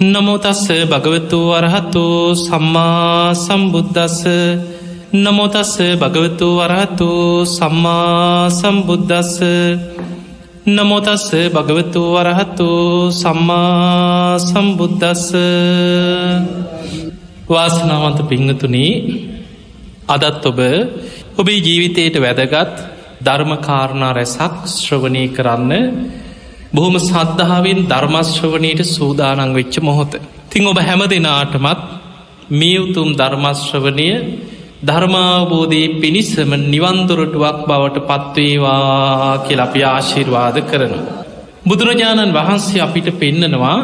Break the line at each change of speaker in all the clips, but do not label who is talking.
නමුතස්ස භගවතු වරහතු සම්මා සම්බුද්ධස්ස නමුතස්ස භගවතු වරහතු සම්මා සම්බුද්ධස්ස නමුතස්ස භගවතු වරහතු සම්මා සම්බුද්ධස්ස වාසනාවන්ත පිංහතුනී අදත් ඔබ ඔබේ ජීවිතයට වැදගත් ධර්මකාරණා රැසක් ශ්‍රවණය කරන්න බොහොම සද්ධාවෙන් ධර්මශ්‍රවනයට සූදානං වෙච්ච මොහොත. තිං ඔබ හැම දෙනාටමත් මේ උතුම් ධර්මශ්‍රවනය ධර්මාවබෝධයේ පිණිසම නිවන්දුරටුවක් බවට පත්වේවා කියල අපි ආශිර්වාද කරනවා. බුදුරජාණන් වහන්සේ අපිට පෙන්නනවා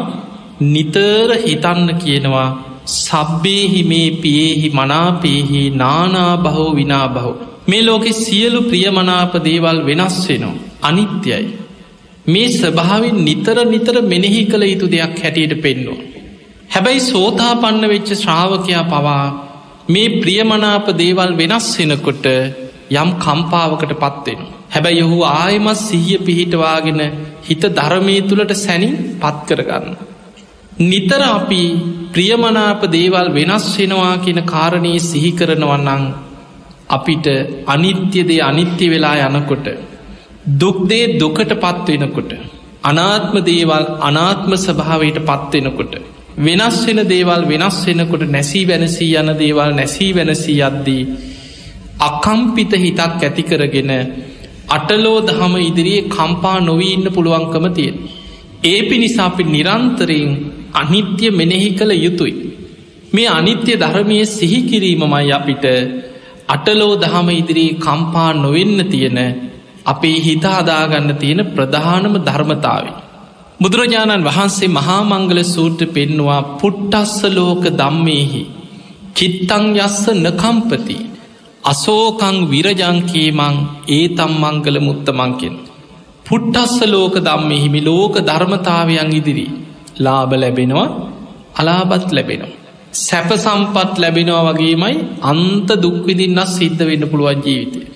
නිතර හිතන්න කියනවා සබ්බේහි මේ පියෙහි මනාපේහි නානා බහෝ විනා බහෝ. මේ ලෝකෙ සියලු ප්‍රියමනාප දේවල් වෙනස් වෙනවා. අනිත්‍යයි. මේ ස්වභාවින් නිතර නිතර මෙනෙහි කළ යුතු දෙයක් හැටියට පෙන්නවා. හැබැයි සෝතා පන්න වෙච්ච ශ්‍රාවකයා පවා මේ ප්‍රියමනාප දේවල් වෙනස් වෙනකොට යම් කම්පාවකට පත්වෙන. හැබැයි ඔහු ආයමත් සිහිය පිහිටවාගෙන හිත ධර්මය තුළට සැනින් පත් කරගන්න. නිතර අපි ප්‍රියමනාප දේවල් වෙනස් වෙනවා කියන කාරණයේ සිහි කරනවන්නං අපිට අනිත්‍යදේ අනිත්‍ය වෙලා යනකොට දුක්දේ දුකට පත්වෙනකොට අනාත්ම දේවල් අනාත්ම ස්භාවයට පත්වෙනකොට වෙනස් වෙන දේවල් වෙනස් වෙනකොට නැසී වෙනසී යන දේවල් නැසී වෙනසී අද්දී අකම්පිත හිතක් ඇති කරගෙන අටලෝ දහම ඉදිරියේ කම්පා නොවීන්න පුළුවන්කම තියෙන. ඒ පිණිසා අපි නිරන්තරයෙන් අනිත්‍ය මෙනෙහි කළ යුතුයි. මේ අනිත්‍ය ධර්මය සිහිකිරීමමයි අපිට අටලෝ දහම ඉදිරී කම්පා නොවෙන්න තියෙන අපේ හිත හදාගන්න තියෙන ප්‍රධානම ධර්මතාව. බුදුරජාණන් වහන්සේ මහාමංගල සූට්‍ර පෙන්නවා පුට්ටස්ස ලෝක දම්මේහි චිත්තං යස්ස නකම්පති අසෝකං විරජංකීමං ඒ තම් මංගල මුත්තමංකෙන්. පුට්ටස්ස ලෝක දම්මෙහිමි ලෝක ධර්මතාවයන් ඉදිරි ලාබ ලැබෙනවා අලාබත් ලැබෙනවා. සැප සම්පත් ලැබෙනවා වගේමයි අන්ත දුක්විදින්නක් සිද්ධ වෙන්න පුළුවන් ජීවිතය.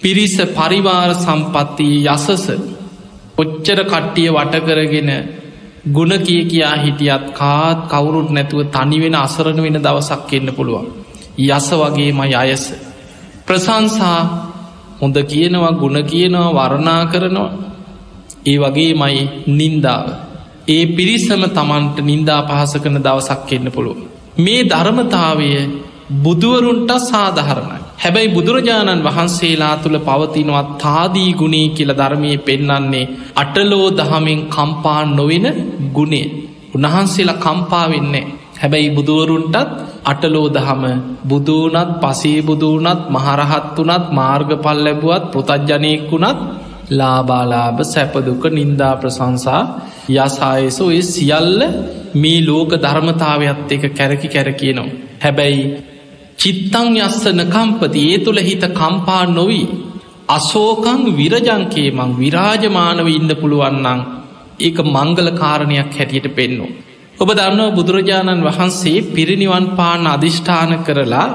පිරිස පරිවාර සම්පත්තිය යසස ඔච්චර කට්ටිය වටකරගෙන ගුණ කිය කියා හිටියත් කාත් කවුරුත් නැතුව තනිවෙන අසරණ වෙන දවසක් එන්න පුළුවන්. යස වගේම අයස. ප්‍රසංසා හොඳ කියනවා ගුණ කියනවා වරණා කරනවා ඒ වගේ මයි නින්දාව. ඒ පිරිසම තමන්ට නින්දා පහස කන දවසක් එන්න පුළුව. මේ ධර්මතාවය බුදුවරුන්ට සාධහරණයි. හැබැයි බුදුරජාණන් වහන්සේලා තුළ පවතිනවත් තාදී ගුණේ කියල ධර්මය පෙන්නන්නේ අටලෝ දහමෙන් කම්පා නොවෙන ගුණේ. උන්වහන්සේලා කම්පා වෙන්නේ. හැබැයි බුදුවරුන්ටත් අටලෝ දහම බුදුනත් පසේ බුදුනත් මහරහත් වනත් මාර්ග පල් ලැබුවත් පෘතජ්ජනයෙක් වුණත් ලාබාලාභ සැපදුක නින්දා ප්‍රසංසා යසායස ඔය සියල්ල මේ ලෝක ධර්මතාවයක්ත් එක කැරකි කැර කියනවා. හැබැයි චිත්තං යස්සන කම්පති ඒ තුළ හිත කම්පා නොවී අසෝකං විරජංකේ මං විරාජමානව ඉන්න පුළුවන්නං ඒක මංගල කාරණයක් හැටියට පෙන්නවා. ඔබ දන්නව බුදුරජාණන් වහන්සේ පිරිනිවන් පාන අධිෂ්ඨාන කරලා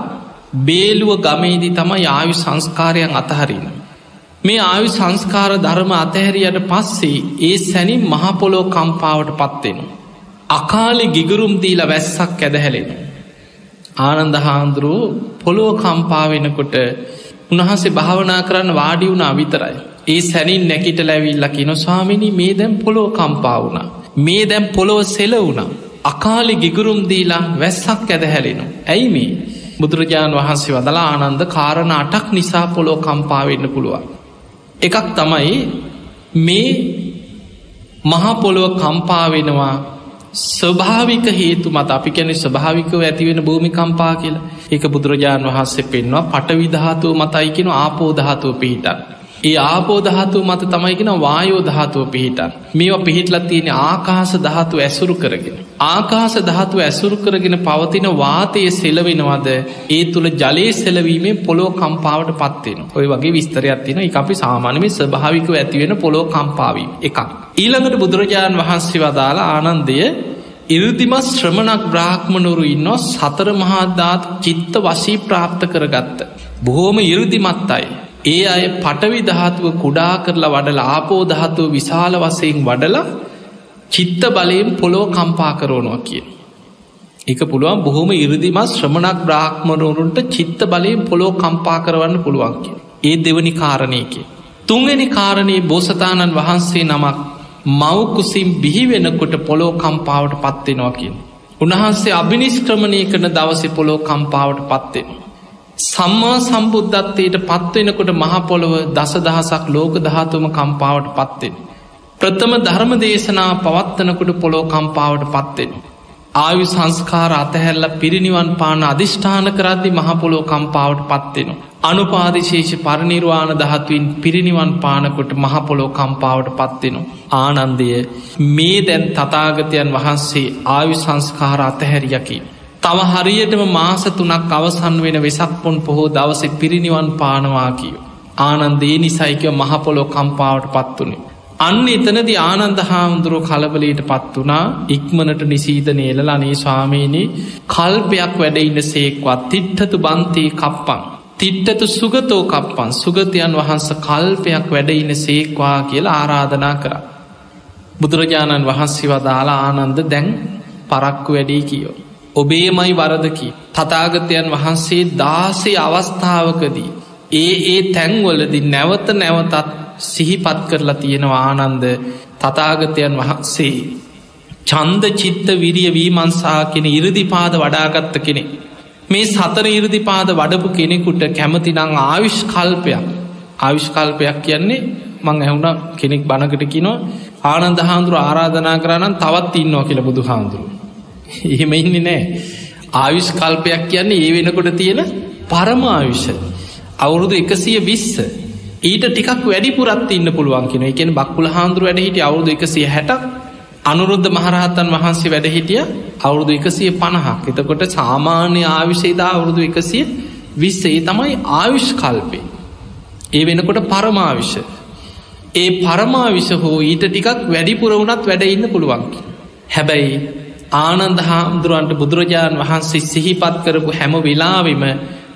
බේලුව ගමේදී තම යාවි සංස්කාරයන් අතහරින. මේ ආවි සංස්කාර ධර්ම අතහැරියට පස්සේ ඒ සැනින් මහපොලෝ කම්පාවට පත්වෙනවා. අකාලි ගිගුරුම් දීල වැස්සක් ඇදහැලෙන. ආනන්ද හාන්දුරුව පොලෝ කම්පාවෙනකොට උන්වහන්සේ භාවනා කරන්න වාඩි වුණා විතරයි. ඒ සැනින් නැකිට ලැවිල්ල කියෙන ස්වාමිනි මේ දැම් පොලෝ කම්පා වුණා. මේ දැම් පොළොව සෙල වුණා. අකාලි ගිගුරුම් දීලා වැස්සක් ඇදහැලෙනු. ඇයි මේ බුදුරජාණන් වහන්සේ වදලා ආනන්ද කාරණ අටක් නිසා පොලෝ කම්පාවෙන්න පුළුවන්. එකක් තමයි මේ මහපොළොව කම්පාවෙනවා ස්වභාවික හේතු මත අපි කැනෙ ස්වභාවිකව ඇතිවෙන භූමිකම්පා කියලා එක බුදුරජාණන් වහන්සේ පෙන්වා පටවිධාතුව මතයිකෙන ආපෝධාතුව පිහිටක්. ඒ ආපෝධාතුව මත තමයිගෙන වායෝ ධාතුව පිහිටන් මේවා පිහිටලත් තියෙන ආකාස ධාතු ඇසුරු කරගෙන. ආකාස ධාතුව ඇසුරු කරගෙන පවතින වාතය සෙලවෙනවද ඒ තුළ ජලයේ සෙලවීමේ පොලෝ කම්පාවට පත්වෙන ඔය වගේ විස්තරයක් තින එක අපි සාමානම ස්භාවිකව ඇතිවෙන පොලෝ කම්පාවී එකක්. ඊළඟට බුදුරජාණන් වහන්සේ වදාලා ආනන්දය ඉරදිමත් ශ්‍රමණක් බ්‍රාහ්මණුරු ඉන්නවා සතර මහාදාත් චිත්ත වශී ප්‍රාප්ත කරගත්ත. බොහෝම ඉරදිමත්තයි. ඒ අය පටවි දහතුව කුඩා කරලා වඩල ආපෝ දහතුව විශාල වසයෙන් වඩලා චිත්ත බලයෙන් පොලෝ කම්පා කරෝනවා කියන. එක පුළුවන් බොහොම ඉරදිමත් ශ්‍රමණක් බ්‍රාහ්මණවරුන්ට චිත්ත බලයෙන් පොලෝ කම්පා කරවන්න පුළුවන් කිය. ඒ දෙවනි කාරණයක. තුන්ගනි කාරණයේ බෝසතාණන් වහන්සේ නමක් මවකුසින් බිහි වෙනකොට පොලෝ කම්පාවට පත්වෙනවා කියන. උන්වහන්සේ අභිනිස්ක්‍රමණය කරන දවස පොලෝ කම්පාවට පත්වෙන. සම්මා සම්බුද්ධත්වයට පත්වෙනකොට මහපොළොව දස දහසක් ලෝක දහතුම කම්පාවට පත්වෙන. ප්‍රථම ධර්ම දේශනා පවත්වනකොට පොලෝ කම්පාවට පත්වෙන. ආයු සංස්කාර අතහැල්ල පිරිනිවන් පාන අධිෂ්ඨාන කරද්දි මහපොලෝ කම්පාවට පත්වෙනවා. අනුපාදිශේෂ පරිනිර්වාණ දහත්වින් පිරිනිවන් පානකොට මහපොලෝ කම්පාවට පත්වෙනවා. ආනන්දය මේ දැන් තතාගතයන් වහන්සේ ආයු සංස්කාර අතහැරියකි. තව හරියටම මාස තුනක් අවසන් වෙන වෙසක් පොන් පොහෝ දවස පිරිනිවන් පානවා කියෝ. ආනන්දේ නිසයිකව මහපොලෝ කම්පාවට පත්වනේ. අන්න එතනද ආනන්ද හාමුදුරුව කලබලයට පත් වනා ඉක්මනට නිසීද නේල අනේ ස්වාමීනී කල්පයක් වැඩඉන්න සේක්වත් තිට්ටතු බන්තී කප්පන්. තිට්ටතු සුගතෝ කප්පන් සුගතයන් වහන්ස කල්පයක් වැඩඉන්න සේක්වා කියලා ආරාධනා කර. බුදුරජාණන් වහන්සේ වදාලා ආනන්ද දැන් පරක්කු වැඩී කියෝ. ඔබේමයි වරදකි. තතාගතයන් වහන්සේ දාසේ අවස්ථාවකදී. ඒ ඒ තැන්වලදි නැවත නැවතත් සිහිපත් කරලා තියෙනවා ආනන්ද තතාගතයන් වහන්සේ. චන්ද චිත්ත විරිය වීමන්සා කෙන ඉරදිපාද වඩාගත්ත කෙනෙ. මේ සතර ඉරදිපාද වඩපු කෙනෙකුට කැමතිනං ආවිශ්කල්පයක් ආවිශ්කල්පයක් කියන්නේ මං ඇහුණ කෙනෙක් බණකට කිනෝ ආනන්ද හාන්දුරු ආරාධනා කරන්න තවත් ඉන්නවා කියල බුදු හාන්දුරු. එහෙම ඉන්න නෑ. ආවිශ්කල්පයක් කියන්නේ ඒ වෙනකොට තියෙන පරමාවිෂ අවුරුදු එකසිය විස්ස. ඊට ටිකක් වැඩිපුරත් ඉන්න පුළුවන් කියෙන එකෙන බක්කුල හාන්දුර වැඩ හිටිය අවුරුදු එකසිය හැටක් අනුරුද්ධ මහරහතන් වහන්සේ වැඩ හිටිය අවුරුදු එකසිය පණහක් එතකොට සාමාන්‍ය ආවිශේදා අවුරුදු එකසිය විස්සේ තමයි ආවිශ්කල්පේ ඒ වෙනකොට පරමාවිෂ ඒ පරමාවිෂ හෝ ඊට ටිකක් වැඩිපුර වුණත් වැඩ ඉන්න පුළුවන්කි හැබැයි ආනන්ද හාමුදුරුවන්ට බුදුරජාණන් වහන්සේ සිහිපත් කරපු හැම වෙලාවෙම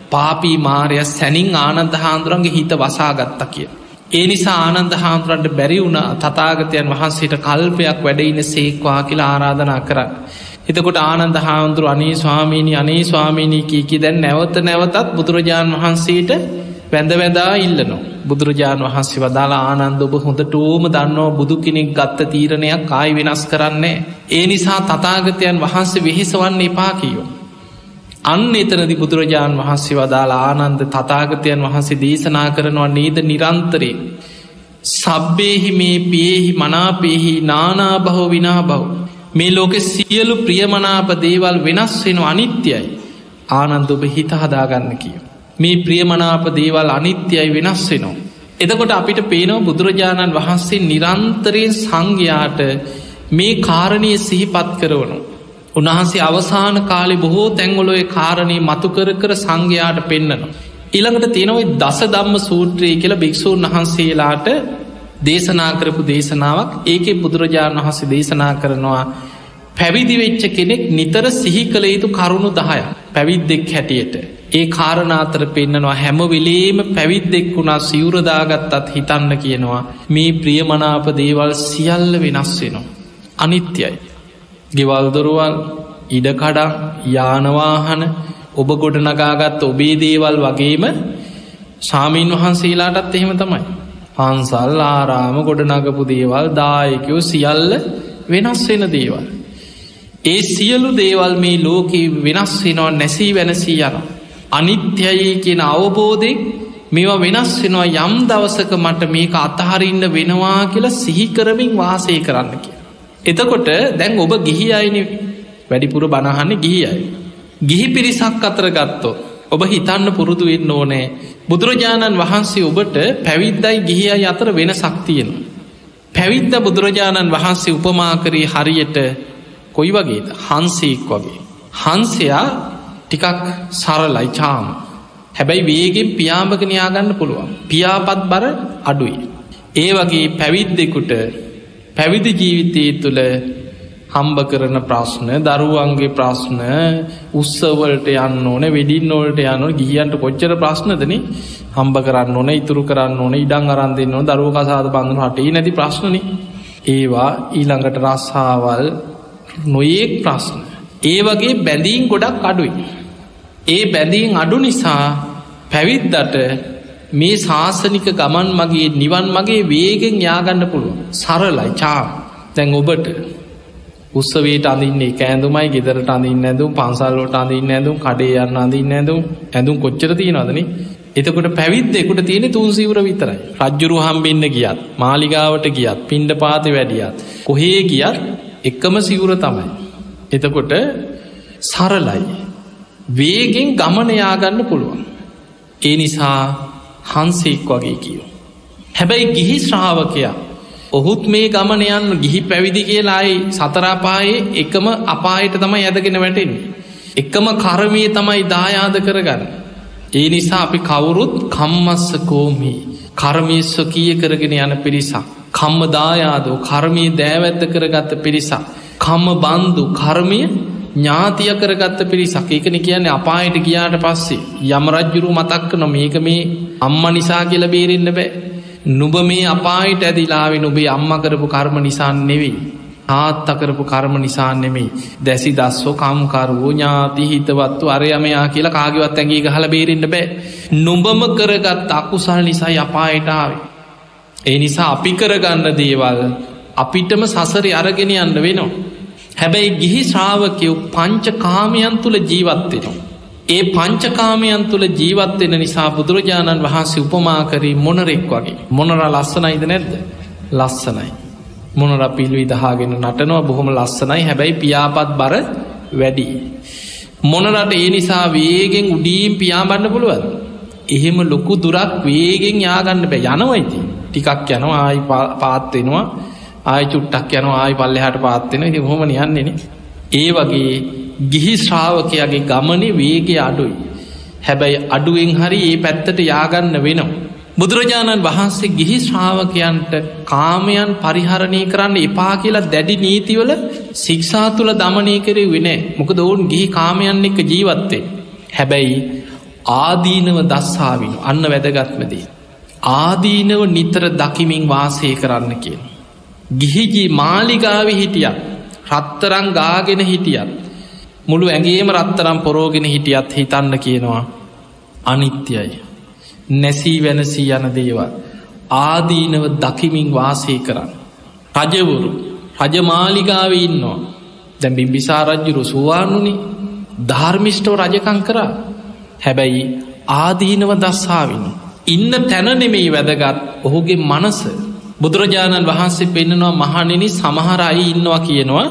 පාපී මාරය සැනින් ආනන්ද හාන්දුරන්ගේ හිත වසාගත්ත කිය. ඒ නිසා ආනන්ද හාමුදුරන්ට බැරි වුණ තතාගතයන් වහන්සේට කල්පයක් වැඩඉන්න සේක්වා කියලා ආරාධනා කර. එතකොට ආනන්ද හාමුදුරු අනේ ස්වාමීණි අනේ ස්වාමීණී කීකි දැන් නැවත නැවතත් බුදුරජාණන් වහන්සේට වැඳ වැදා ඉල්ලනවා. බුදුරජාණන් වහන්සේ වදාලා ආනන්ද ඔබ හොඳටෝම දන්නවා බුදු කෙනෙක් ගත්ත තීරණයක් ආයි වෙනස් කරන්නේ. ඒ නිසා තතාගතයන් වහන්සේ වෙහෙසවන්න එපා කියෝ. අන්න එතනදි බුදුරජාණන් වහන්සේ වදාලා ආනන්ද තතාගතයන් වහන්සේ දේශනා කරනවා නේද නිරන්තරේ. සබ්බේහි මේ පියෙහි මනාපෙහි නානා බහෝ විනා බව්. මේ ලෝකෙ සියලු ප්‍රියමනාප දේවල් වෙනස් වෙන අනිත්‍යයි. ආනන්ද ඔබ හිත හදාගන්න කියෝ. මේ ප්‍රියමනාප දේවල් අනිත්‍යයි වෙනස් වෙනවා. එදකොට අපිට පේනව බුදුරජාණන් වහන්සේ නිරන්තරයෙන් සංඝයාට මේ කාරණය සිහිපත් කරවනු. උන්වහන්සේ අවසාන කාලෙ බොහෝ තැංගොලොය කාරණී මතු කර කර සංඝයාට පෙන්න්නනවා. ඉළඟට තියෙනවයි දස දම්ම සූත්‍රයේ කියලා භික්‍ෂූන් වහන්සේලාට දේශනා කරපු දේශනාවක් ඒකෙ බුදුරජාණන් වහන්සේ දේශනා කරනවා පැවිදිවෙච්ච කෙනෙක් නිතර සිහි කළ යුතු කරුණු දහය පැවිද්දෙක් හැටියට ඒ කාරණාතර පෙන්න්නනවා හැම වෙලේම පැවිද්දෙක් වුණා සිවුරදාගත්තත් හිතන්න කියනවා මේ ප්‍රියමනාප දේවල් සියල්ල වෙනස් වෙනවා. අනිත්‍යයි. ගෙවල්දොරුවල් ඉඩකඩම් යානවාහන ඔබ ගොඩ නගාගත්ත ඔබේ දේවල් වගේම සාමීන් වහන්සේලාටත් එහෙම තමයි. පන්සල් ආරාම ගොඩ නගපු දේවල් දායකයෝ සියල්ල වෙනස් වෙන දේවල්. ඒ සියලු දේවල් මේ ලෝකයේ වෙනස් වෙනවා නැසී වෙනසී යනවා. අනිත්‍යයේ කියන අවබෝධෙක් මේවා වෙනස් වෙනවා යම් දවසක මට මේක අතහරින්න වෙනවා කියලා සිහිකරමින් වාසය කරන්න කිය. එතකොට දැන් ඔබ ගිහි අයින වැඩිපුර බණහන්න ගිහි අයි. ගිහි පිරිසක් අතර ගත්තෝ. ඔබ හිතන්න පුරුදු වෙන්න ඕනෑ බුදුරජාණන් වහන්සේ ඔබට පැවිද්දයි ගිහි අයි අතර වෙන සක්තියෙන. පැවිද්ද බුදුරජාණන් වහන්සේ උපමාකරී හරියට කොයි වගේද හන්සේක් වගේ. හන්සයා ටිකක් සරලයි චාම. හැබැයි වේගෙන් පියාඹක නයාගන්න පුළුවන්. පියාපත් බර අඩුයි. ඒ වගේ පැවිද්දෙකුට පැවිදි ජීවිතය තුළ හම්බ කරන ප්‍රශ්න දරුවන්ගේ ප්‍රශ්න උත්සවලට යන්න ඕන වෙඩින් ඕලට යන ගියන්ට කොච්චර ප්‍රශ්නදන හම්බ කරන්න ඕන ඉතුරු කරන්න ඕන ඉඩං අරන්දන්න දරුව කසාද බඳු හටේ නැති ප්‍රශ්නන ඒවා ඊළඟට රස්සාවල් නොයෙක් ප්‍රශ්න. ඒ වගේ බැඳීම් ගොඩක් අඩුයි. ඒ බැඳීම් අඩු නිසා පැවිද්දට මේ ශාසනික ගමන් මගේ නිවන් මගේ වේගෙන් යාගන්න පුළුව සරලයි චා තැන් ඔබට උත්සවේට අඳන්නේ කෑඳුමයි ගෙදරට අඳන්න ඇඳුම් පන්සල්ලෝට අඳන්න ඇඳුම් කඩේ යන්න අඳන්න ඇඳුම්. ඇඳුම් කොච්චර තියෙනවදන එතකොට පැවිද්දෙකුට තියෙන තුන් සිවර විතරයි. රජ්ජුරු හම්බෙන්න්න ගියත් මාලිගාවට ගියත් පින්ඩ පාති වැඩියත් කොහේ ගියත් එක්කම සිවුර තමයි. එතකොට සරලයි වේගෙන් ගමනයාගන්න පුළුවන් ඒ නිසා හන්සෙක් වගේ කියෝ හැබැයි ගිහි ශ්‍රාවකයා ඔහුත් මේ ගමන යන්න ගිහි පැවිදි කියලායි සතරාපායේ එකම අපායට තමයි ඇදගෙන වැටෙන්නේ. එකම කරමය තමයි දායාද කරගන්න. ඒ නිසා අපි කවුරුත් කම්මස්ස කෝමි කර්මයස්ව කිය කරගෙන යන පිරිසක්. කම්ම දායාදෝ කර්මය දෑවැත්ත කරගත්ත පිරිසක්. කම්ම බන්දු කර්මය ඥාතිය කරගත්ත පිරිසක් ඒකන කියන්නේ අපායට ගියාට පස්සේ යමරජ්ජුරු මතක්ක නො මේක මේ අම්ම නිසා කියල බේරෙන්න්න බෑ නුබ මේ අපායිට ඇදිලාවෙ නුබේ අම්ම කරපු කර්ම නිසාන් නෙවෙයි. ආත් අකරපු කර්ම නිසා නෙමෙයි දැසි දස්සෝ කම්කරුවෝ ඥාති හිතවත්තු අරයමයා කියලා කාගවත් ඇගේ ගහල බේරෙන්ට බෑ. නුඹම කරගත් අකුසල් නිසා යපායටාවේ. ඒ නිසා අපි කරගන්න දේවල් අපිටම සසරි අරගෙන යන්න වෙනවා. හැබැයි ගිහි ශ්‍රාවකයව් පංච කාමයන් තුළ ජීවත්වෙනවා. ඒ පංචකාමයන් තුළ ජීවත්වෙන නිසා බුදුරජාණන් වහන්සේ උපමාකරී මොනරෙක් වගේ මොනර ලස්සනයිද නැද්ද ලස්සනයි. මොනර පිල්වි දහාගෙන නටනවා බොහොම ලස්සනයි හැබැයි පියාපත් බර වැඩි. මොනරට ඒ නිසා වේගෙන් උඩීම් පියාබන්න පුළුවන්. එහෙම ලොකු දුරක් වේගෙන් යාගන්න බෑ යනවයිති. ටිකක් යනවා ආයි පාත්වෙනවා ආය චුට්ටක් යනවා ආයි පල්ලෙහට පාත්වෙන හොම යන්නෙන. ඒ වගේ ගිහි ශ්‍රාවකයාගේ ගමන වේග අඩුයි. හැබැයි අඩුවෙන් හරි ඒ පැත්තට යාගන්න වෙනවා. බුදුරජාණන් වහන්සේ ගිහි ශ්‍රාවකයන්ට කාමයන් පරිහරණය කරන්න එපා කියලා දැඩි නීතිවල සික්ෂා තුළ දමනය කරේ වෙන මොකද ඔවුන් ගිහි කාමයන් එක ජීවත්තේ. හැබැයි ආදීනව දස්සාාවින අන්න වැදගත්මදී. ආදීනව නිතර දකිමින් වාසය කරන්න කියෙන්. ගිහිජී මාලිගාව හිටියත් රත්තරං ගාගෙන හිටියත් මුළු ඇගේම රත්තරම් පොරෝගෙන හිටියත් හිතන්න කියනවා අනිත්‍යයි. නැසී වෙනසී යන දේවල් ආදීනව දකිමින් වාසය කරන්න. රජවුරු රජමාලිගාව ඉන්නවා දැ බිම්බිසා රජ්ජුරු සුවානුනි ධර්මිෂ්ටව රජකං කරා හැබැයි ආදීනව දස්සාාවින. ඉන්න තැනනෙමෙයි වැදගත් ඔහුගේ මනස බුදුරජාණන් වහන්සේ පෙන්නවා මහනෙනි සමහරයි ඉන්නවා කියනවා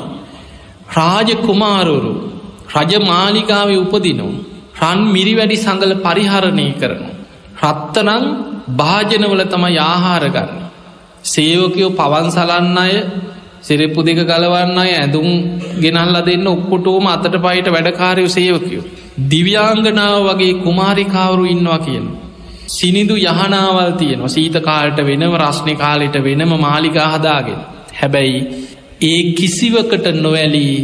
රාජ කුමාරුරු රජ මාලිගාව උපදිනු. රන් මිරි වැඩි සඟල පරිහරණය කරනු. රත්තනං භාජනවල තම යාහාරගන්න. සේවකයෝ පවන් සලන්න අය සිරෙප්පු දෙක ගලවන්න අය ඇඳුම් ගෙනල්ල දෙන්න ඔක්කොටෝම අතට පයිට වැඩකාරයෝ සේවකයෝ. දිව්‍යාංගනාව වගේ කුමාරිකාවරු ඉන්නවා කියන. සිනිදු යහනාවල් තියෙනවා සීත කාලට වෙනම රශ්නය කාලෙට වෙනම මාලිකා හදාගෙන. හැබැයි ඒ කිසිවකට නොවැලී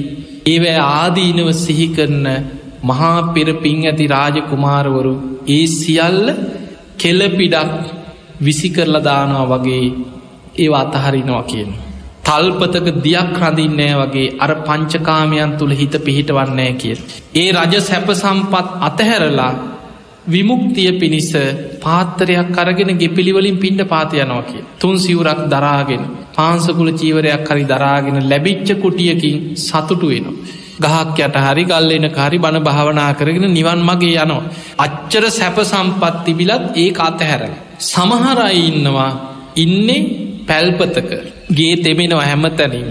ඒවැ ආදීනව සිහිකරන මහා පෙරපින් ඇති රාජකුමාරවරු ඒ සියල්ල කෙලපිඩක් විසිකරලා දානවා වගේ ඒ අතහරිනවා කියන. තල්පතක දියක් රඳින්නෑ වගේ අර පංචකාමයන් තුළ හිත පිහිටවන්නෑ කිය. ඒ රජ සැප සම්පත් අතහැරලා විමුක්තිය පිණිස පාත්තරයක් කරගෙන ගෙපිළිවලින් පින්ඩ පාතියනවා කිය. තුන් සිවරක් දරාගෙන පාන්සකුල චීවරයක් හරි දරාගෙන ලැබිච්ච කුටියකින් සතුටු වෙනවා. ගහක් යට හරි ගල්ලෙන කාරි බණ භාවනා කරගෙන නිවන් මගේ යනවා. අච්චර සැප සම්පත් තිබිලත් ඒ අතහැර. සමහරයි ඉන්නවා ඉන්නේ පැල්පතක ගේ තෙමෙනවා හැම තැනීම.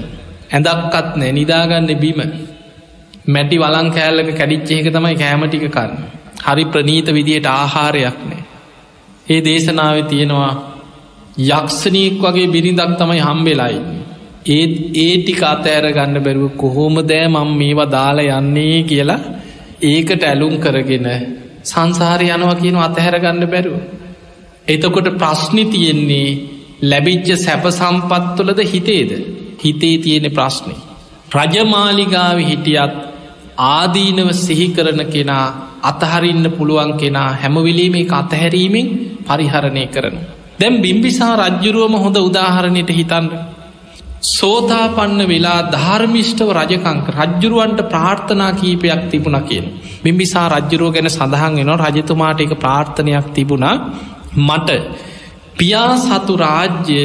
ඇඳක්කත් නෑ නිදාගන්න බීම. මැටි වලං කෑල්ලක කැඩිච්චේක තමයි කෑමටික කරන්න. හරි ප්‍රනීත විදියට ආහාරයක් නෑ. ඒ දේශනාව තියෙනවා යක්ෂණීක් වගේ බිරිඳක් තමයි හම්බෙලයි. ඒත් ඒටික අතෑර ගන්න බැරුව කොහොම දෑ මං මේවා දාලා යන්නේ කියලා ඒකට ඇලුම් කරගෙන සංසාරය යනවා කියන අතහැර ගන්න බැරුව. එතකොට ප්‍රශ්නි තියෙන්නේ ලැබිච්ච සැප සම්පත්තුලද හිතේද හිතේ තියෙන ප්‍රශ්නය. රජමාලිගාව හිටියත් ආදීනව සිහි කරන කෙනා අතහරින්න පුළුවන් කෙනා හැමවිලීම එක අතහැරීමෙන් පරිහරණය කරන. දැම් බිම්බිසා රජ්ජුරුවම හොඳ උදාහරණයට හිතන්න. සෝතාපන්න වෙලා ධර්මිෂ්ටව රජකංක රජ්ජුරුවන්ට ප්‍රාර්ථනා කීපයක් තිබුණ කියන. බිම්බිසා රජ්ජුරුව ගැන සඳහන් වෙන රජතුමාට එක ප්‍රාර්ථනයක් තිබුණා මට පියා සතු රාජ්‍ය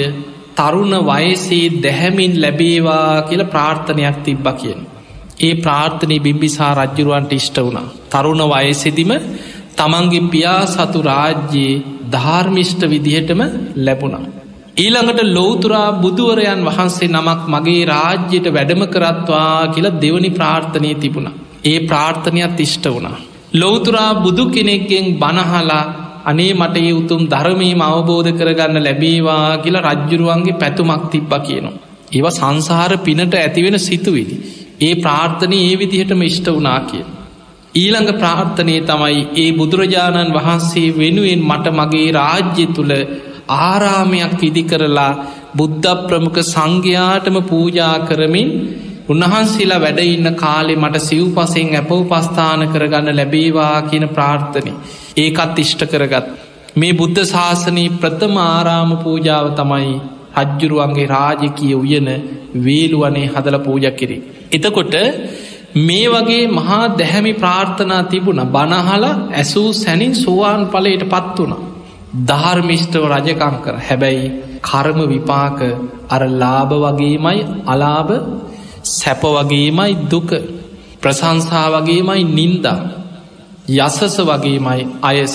තරුණ වයසේ දැහැමින් ලැබේවා කියල ප්‍රාර්ථනයක් තිබ්බ කියන. ඒ ප්‍රාර්ථනය බිම්බිසා රජ්ජුරුවන්ට ඉෂ්ට වුණා. තරුණ වයසෙදිම තමන්ගේ පියා සතු රාජ්‍යයේ ධර්මිෂ්ට විදිහටම ලැබුණා. ඊළඟට ලෝතුරා බුදුවරයන් වහන්සේ නමක් මගේ රාජ්‍යයට වැඩම කරත්වා කියලා දෙවනි ප්‍රාර්ථනය තිබුණ. ඒ ප්‍රාර්ථනයක් ඉෂ්ට වුණා. ලෝතුරා බුදු කෙනෙක්ගෙන් බණහලා අනේ මට ඒ උතුම් ධර්මීම අවබෝධ කරගන්න ලැබේවා කියලා රජ්ජුරුවන්ගේ පැතුමක් තිබ්බ කියනවා. ඒව සංසාර පිනට ඇතිවෙන සිතුවිදි. ඒ ප්‍රාර්ථනය ඒ විදිහටම ඉෂ්ට වනා කිය. ඊළඟ ප්‍රාර්ථනය තමයි ඒ බුදුරජාණන් වහන්සේ වෙනුවෙන් මට මගේ රාජ්‍ය තුළ ආරාමයක් ඉදි කරලා බුද්ධ ප්‍රමුඛ සංඝයාටම පූජා කරමින් උන්වහන්සේලා වැඩඉන්න කාලෙ මට සිව් පසෙන් ඇපව පස්ථාන කරගන්න ලැබේවා කියන ප්‍රාර්ථනය. ඒකත් ඉෂ්ට කරගත්. මේ බුද්ධ ශාසනී ප්‍රථම ආරාම පූජාව තමයි රජ්ජුරුවන්ගේ රාජකය උයන වේලුවනේ හදල පූජ කිරි. එතකොට මේ වගේ මහා දැහැමි ප්‍රාර්ථනා තිබුණ බනහල ඇසූ සැනින් සුවාන් පලයට පත් වුණ. ධර්මිෂ්ටව රජකං කර හැබැයි කර්ම විපාක අර ලාභ වගේමයි අලාභ සැප වගේමයි දුක ප්‍රසංසා වගේමයි නින්දා යසස වගේමයි අයස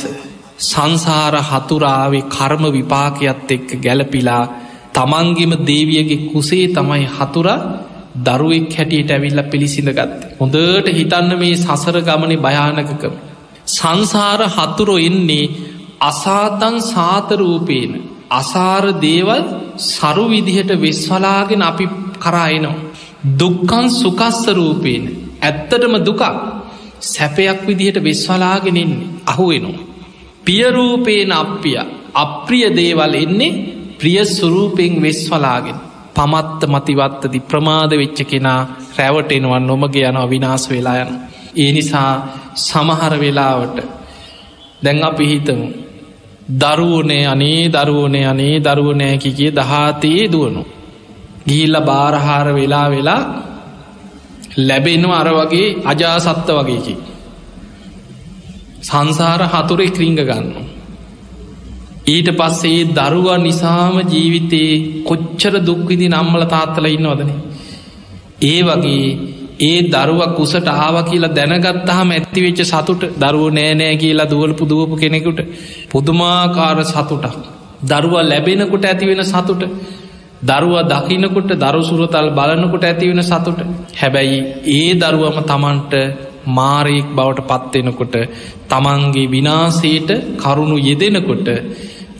සංසාර හතුරාවේ කර්ම විපාකයත් එක්ක ගැලපිලා තමන්ගෙම දේවියගේ කුසේ තමයි හතුරා දරුවෙක් හැටියට ඇවිල්ල පිළිසිඳ ගත්ත. හොඳට හිතන්න මේ සසර ගමන භයානකකම. සංසාර හතුරෝ එන්නේ අසාතන් සාතරූපේන. අසාර දේවල් සරු විදිහට වෙස්වලාගෙන අපි කරායනවා. දුක්කන් සුකස්ස රූපේන. ඇත්තටම දුකක් සැපයක් විදිහට වෙස්වලාගෙනෙන්නේ අහුවෙනවා. පියරූපේන අප්පිය අප්‍රිය දේවල් එන්නේ ප්‍රිය සුරූපෙන් වෙස්වලාගෙන. පමත්ත මතිවත්තදි ප්‍රමාද වෙච්ච කෙනා රැවටෙනුවන් නොමගේ යන අවිනාස් වෙලා යන. ඒ නිසා සමහර වෙලාවට දැන් අපි හිතමු දරුවනේ අනේ දරුවනේ අනේ දරුවනෑකි කිය දහතයේ දුවනු. ගිහිල්ල බාරහාර වෙලා වෙලා ලැබෙනවා අර වගේ අජාසත්ත වගේකි. සංසාර හතුරෙ ක්‍රීංග ගන්න. ඊට පස්සේ දරුවා නිසාම ජීවිතයේ කොච්චර දුක්විදි නම්මල තාත්තල ඉන්නවදන. ඒ වගේ ඒ දරුව කුසට ආව කියලා දැනගත්තහම ඇත්තිවෙච්ච සතුට දරුව නෑනෑ කියලා දුවල පුදුවපු කෙනෙකුට පුදුමාකාර සතුටක්. දරුව ලැබෙනකුට ඇතිවෙන සතුට දරුව දකිනකොට දරුසුරතල් බලනකොට ඇතිවෙන සතුට හැබැයි ඒ දරුවම තමන්ට මාරයෙක් බවට පත්වෙනකොට තමන්ගේ විනාසේට කරුණු යෙදෙනකොට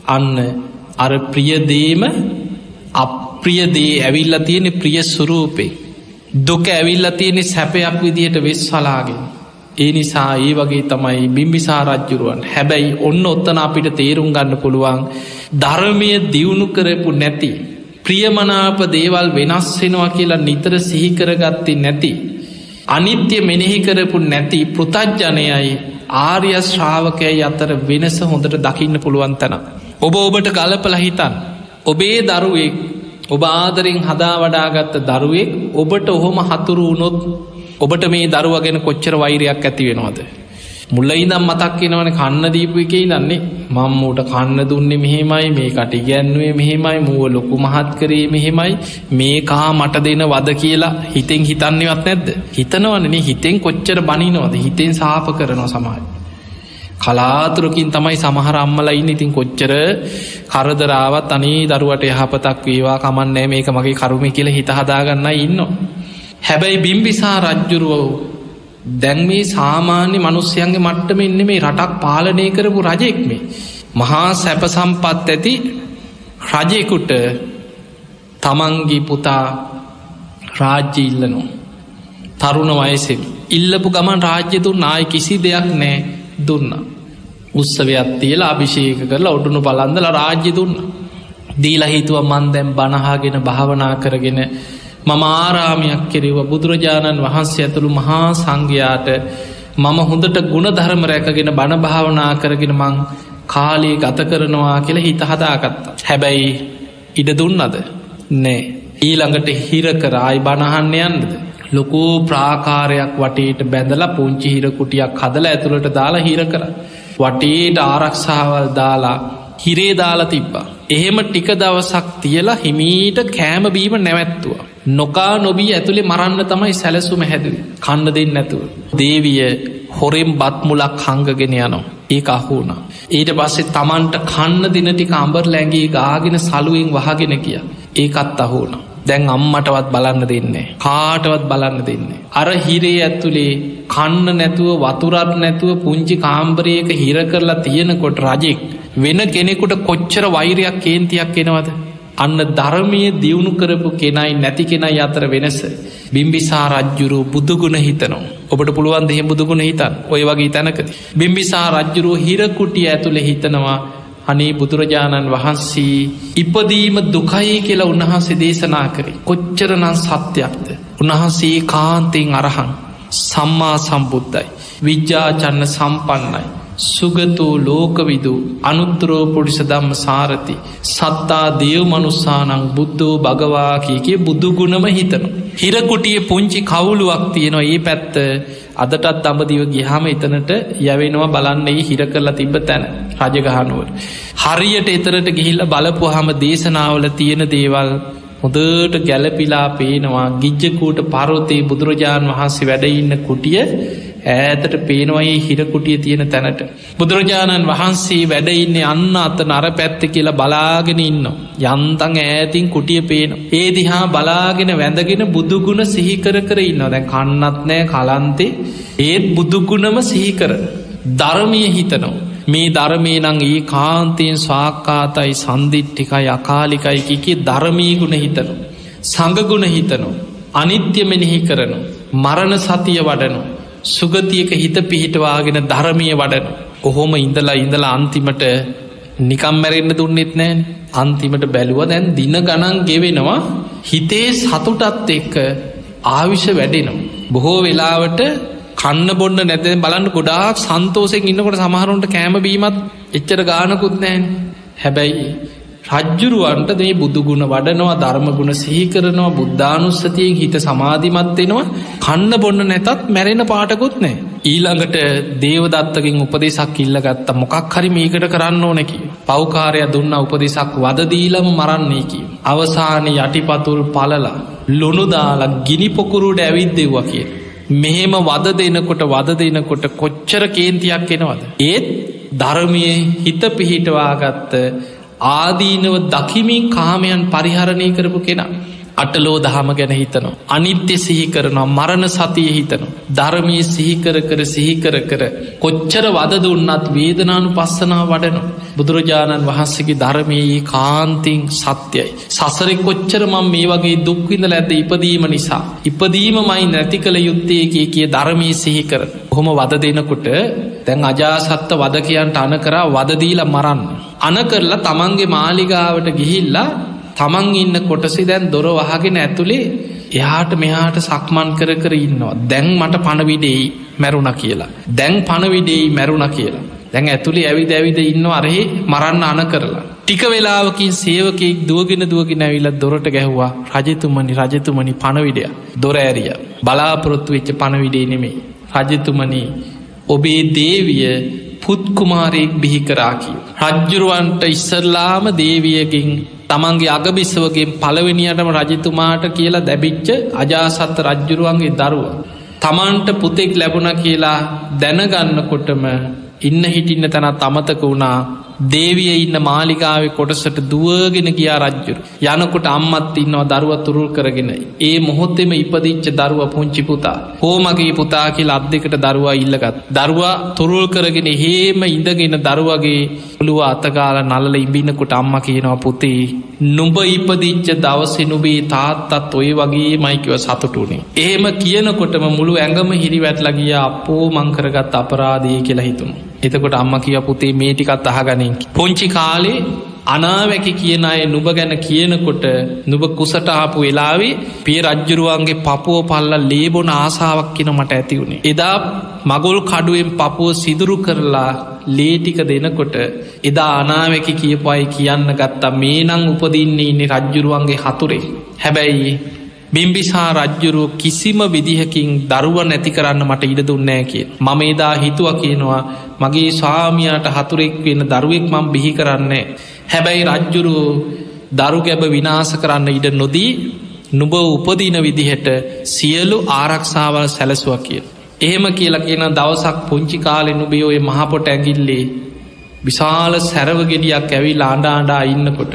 අන්න අර ප්‍රියදේම අප්‍රියදේ ඇවිල්ල තියෙන ප්‍රිය සුරූපේ දුක ඇවිල්ල තියෙනෙ සැපයක් විදිහට වෙස් හලාගෙන. ඒ නිසා ඒ වගේ තමයි බිම්බිසා රජ්ජුරුවන් හැබැයි ඔන්න ඔත්තන අපිට තේරුම් ගන්න පුළුවන් ධර්මය දියුණු කරපු නැති. ප්‍රියමනාප දේවල් වෙනස් වෙනවා කියලා නිතර සිහිකරගත්ති නැති. අනිත්‍ය මෙනෙහි කරපු නැති පෘතජ්ජනයයි ආර්ය ශ්‍රාවකය අතර වෙනස හොඳට දකින්න පුළුවන් තැන. ඔබ ඔබට ගලපල හිතන්. ඔබේ දරුවෙක් ඔබ ආදරෙන් හදා වඩාගත්ත දරුවෙක් ඔබට ඔහොම හතුරු වුණොත් ඔබට මේ දරුව ගැන කොච්චර වෛරයක් ඇති වෙනවාද. මුල්ල ඉදම් මතක් වෙනවන කන්න දීපු එකයි දන්නේ මංමූට කන්න දුන්නේ මෙහෙමයි මේ කට ගැන්නුවේ මෙහෙමයි මුව ලොකු මහත් කරේ මෙහෙමයි මේ කා මට දෙන වද කියලා හිතෙන් හිතන්නේවත් නැද්ද හිතනවනනේ හිතෙන් කොච්චර බනිනවද හිතෙන් සාප කරනවා සමහයි. කලාතුරකින් තමයි සමහර අම්මලයින්න ඉතින් කොච්චර කරදරාවත් අනේ දරුවට යහපතක් වේවා කමන්නෑ මේක මගේ කරුම කියල හිතහදාගන්න ඉන්න. හැබැයි බිම්බිසා රජ්ජුරුවෝ දැන් මේ සාමාන්‍ය මනුස්්‍යයන්ගේ මට්ටම එන්න මේ රටක් පාලනය කරපු රජෙක් මේ. මහා සැප සම්පත් ඇති රජයකුට තමන්ගේ පුතා රාජ්‍ය ඉල්ලනෝ. තරුණ වයසෙන් ඉල්ලපු ගමන් රාජ්‍ය තුන් නාය කිසි දෙයක් නෑ දුන්න. උත්සවයක් තියලා අභිෂේක කරලා ඔඩුනු බලන්දල රාජ්‍ය දුන්න. දීලා හිතුව මන් දැම් බණහාගෙන භාවනා කරගෙන මම ආරාමයක් කෙරෙව බුදුරජාණන් වහන්සේ ඇතුළු මහා සංඝයාට මම හොඳට ගුණ ධර්ම රැකගෙන බණ භාවනා කරගෙන මං කාලයේ ගත කරනවා කියලා හිත හදාගත්තා. හැබැයි ඉඩ දුන්නද නෑ. ඊළඟට හිර කරායි බණහන්න යන්නද. ලොකූ ප්‍රාකාරයක් වටේට බැඳලා පුංචි හිරකුටියක් හදල ඇතුළට දාලා හිර කර. වටේට ආරක්ෂාවල් දාලා හිරේ දාලා තිබ්බා. එහෙම ටික දවසක් තියලා හිමීට කෑමබීම නැවැත්තුව. නොකා නොබී ඇතුළේ මරන්න තමයි සැලසුම හැදුව. කන්න දෙන්න නැතුව. දේවිය හොරෙම් බත්මුලක් හංගගෙන යනවා. ඒ අහුුණ. ඊට පස්සේ තමන්ට කන්න දිනටික අම්බර් ලැඟගේ ගාගෙන සලුවෙන් වහගෙන කිය. ඒකත් අහුුණ. දැන් අම්මටවත් බලන්න දෙන්නේ. කාටවත් බලන්න දෙන්නේ. අර හිරේ ඇත්තුලේ කන්න නැතුව වතුරත් නැතුව පුංචි කාම්බරයක හිර කරලා තියෙනකොට රජෙක් වෙන කෙනෙකුට කොච්චර වෛරයක් කේන්තියක් එනවද. අන්න ධර්මය දියුණු කරපු කෙනයි නැති කෙනයි අතර වෙනස. බිම්බිසා රජ්ජුරු බුදුගුණ හිතනවා. ඔබට පුළුවන් දෙහෙ බුදුගුණ හිතන් ඔය වගේ තැනකද. බිම්බිසා රජ්ජුරුව හිරකුටිය ඇතුළ හිතනවා අනේ බුදුරජාණන් වහන්සේ ඉපදීම දුකයි කියලා උන්වහන්සේ දේශනා කරේ කොච්චරනං සත්‍යයක්ද උන්වහන්සේ කාන්තයෙන් අරහන් සම්මා සම්බුද්ධයි විද්‍යාචන්න සම්පන්නයි සුගතෝ ලෝකවිදු අනුත්තරෝ පුඩිස දම්ම සාරති සත්තා දේව මනුස්සානං බුද්ධෝ භගවා කියකේ බුදුගුණම හිතන. හිරකුටිය පුංචි කවුලුවක් තියෙනවා ඒ පැත්ත අදටත් දඹදිව ගිහාම එතනට යවෙනවා බලන්නේ හිර කරලා තිබ්බ තැන රජගහනුවට. හරියට එතරට ගිහිල්ල බලපුහම දේශනාවල තියෙන දේවල් හොදට ගැලපිලා පේනවා ගිජ්ජකූට පරෝතයේ බුදුරජාණන් වහන්සේ වැඩඉන්න කුටිය ඈතට පේනවයේ හිරකුටිය තියෙන තැනට. බුදුරජාණන් වහන්සේ වැඩඉන්න අන්න අත නර පැත්ත කියලා බලාගෙන ඉන්න. යන්තන් ඈතින් කුටිය පේන. ඒ දිහා බලාගෙන වැඳගෙන බුදුගුණ සිහිකර කර ඉන්න දැන් කන්නත් නෑ කලන්තේ ඒත් බුදුගුණම සිහිකර. ධර්මය හිතනවා. මේ ධර්මය නං ඒ කාන්තයෙන් ස්වාක්කාතයි සන්දිිට්ටිකයි අකාලිකයි කිකි ධර්මීගුණ හිතනු. සඟගුණ හිතනු. අනිත්‍ය මෙනෙහි කරනු. මරණ සතිය වඩනු. සුගතියක හිත පිහිටවාගෙන ධර්මය වඩන. කොහොම ඉඳලා ඉඳලා අන්තිමට නිකම් මැරෙන්න්න දුන්නෙත් නෑන් අන්තිමට බැලුව දැන් දින ගණන් ගෙවෙනවා හිතේ සතුටත් එක්ක ආවිෂ වැඩෙනවා. බොහෝ වෙලාවට කන්න බොන්න නැත බලන්න ගොඩාක් සන්තෝසෙන් ඉන්නකොට සමහරුන්ට කෑමබීමත් එච්චර ගානකුත් නෑන් හැබැයි රජ්ජුරුවන්ට මේ බුදුගුණ වඩනවා ධර්මගුණ සිහිකරනවා බුද්ධානුස්සතියෙන් හිත සමාධිමත්වෙනවා කන්න බොන්න නැතත් මැරෙන පාටකුත් නෑ. ඊළඟට දේවදත්තකින් උපදෙසක් ඉල්ල ගත්ත මොකක් හරි මේකට කරන්න ඕනැකි. පෞකාරය දුන්න උපදෙසක් වදදීලම මරන්නේ කිය. අවසාන යටිපතුල් පලලා ලොනුදාලා ගිනි පොකුරුට ඇවිත් දෙව්වා කිය. මෙහෙම වද දෙනකොට වද දෙනකොට කොච්චර කේන්තියක් එනවද. ඒත් ධර්මය හිත පිහිටවාගත්ත ආදීනව දකිමින් කාමයන් පරිහරණය කරපු කෙනා. අටලෝ දහම ගැන හිතනවා. අනිත්‍ය සිහි කරනවා මරණ සතිය හිතනවා. ධර්මී සිහිකර කර සිහිකර කර කොච්චර වද දුන්නත් වේදනානු පස්සනා වඩනු. බුදුරජාණන් වහන්සේගේ ධර්මයේ කාන්තිං සත්‍යයි. සසරෙ කොච්චරමම් මේ වගේ දුක්විඳ ඇද ඉපදීම නිසා. ඉපදීම මයි නැති කළ යුත්තයකය කිය ධර්මී සිහිකර. හොම වද දෙනකොට තැන් අජාසත්ත වදකයන්ට අන කරා වදදීල මරන්න. අන කරලා තමන්ගේ මාලිගාවට ගිහිල්ලා තමන් ඉන්න කොටසි දැන් දොර වහගෙන ඇතුළේ එයාට මෙහාට සක්මන් කර කර ඉන්නවා දැන් මට පණවිඩෙයි මැරුණ කියලා. දැන් පණවිඩෙයි මැරුණ කියලා. දැන් ඇතුළේ ඇවිද ඇවිද ඉන්න අරහි මරන්න අන කරලා. ටික වෙලාවකින් සේවකෙක් දුවගෙන දුවගෙන ඇවිල දොරට ගැහ්වා රජතුමනි රජතුමනි පණවිඩය දොර ඇරිය බලාපොරොත්තු වෙච්ච පණවිඩේ නෙමේ. රජතුමනී ඔබේ දේවිය පුත්කුමාරයෙක් බිහි කරාකි. රජ්ජුරුවන්ට ඉස්සරලාම දේවියකින් තමන්ගේ අගබිස්සවගේ පළවෙනියටම රජතුමාට කියලා දැබිච්ච අජාසත්ත රජ්ජුරුවන්ගේ දරුව. තමන්ට පුතෙක් ලැබුණ කියලා දැනගන්නකොටම ඉන්න හිටින්න තැනත් අමතක වුණා දේවිය ඉන්න මාලිකාව කොටසට දුවගෙන ගියා රජ්ජුර යනකොට අම්මත් ඉන්නවා දරුව තුරුල් කරගෙන. ඒ මොහොත්තෙම ඉපදිච්ච දරුව පුංචි පුතා. හෝමගේ පුතා කියල අත් දෙකට දරුවා ඉල්ලගත්. දරුවා තුරුල් කරගෙන හේම ඉඳගෙන දරුවගේ පුළුව අතකාල නල්ල ඉබින්නකොට අම්ම කියනවා පුතේ නුඹ ඉපදිච්ච දවසෙ නුබේ තාත්තත් ඔය වගේ මයිකව සතුටුනේ. එහෙම කියනකොටම මුළු ඇඟම හිරි වැටලගිය අපෝ මංකරගත් අපරාදය කියලා හිතුණු. එතකොට අම්ම කිය පුතේ මේටිකත් අහගනින්. පොංචි කාලේ අනාවැකි කියන අය නුබ ගැන කියනකොට නුබ කුසට ආපු වෙලාවේ පිය රජ්ජුරුවන්ගේ පපුෝ පල්ල ලේබොන ආසාාවක් කියන මට ඇති වුණේ. එදා මගුල් කඩුවෙන් පපුුව සිදුරු කරලා ලේටික දෙනකොට එදා අනාවැකි කියපයි කියන්න ගත්තා මේ නං උපදින්නේ ඉන්නේ රජ්ජුරුවන්ගේ හතුරේ. හැබැයි බිම්බිසා රජ්ජුරුව කිසිම විදිහකින් දරුව නැති කරන්න මට ඉඩ දුන්නෑ කිය. මම එදා හිතුව කියනවා මගේ ස්වාමියයට හතුරෙක් වෙන දරුවෙක් මං බිහි කරන්නේ. හැබැයි රජ්ජුරුව දරු ගැබ විනාස කරන්න ඉඩ නොදී නුබ උපදින විදිහට සියලු ආරක්ෂාවල් සැලසුව කිය. එහෙම කියලා කියන දවසක් පුංචි කාලෙ නුබේ ඔය මහපොට ඇගිල්ලේ විශාල සැරවගෙඩියක් ඇවි ලාඩාඩා ඉන්නකොට.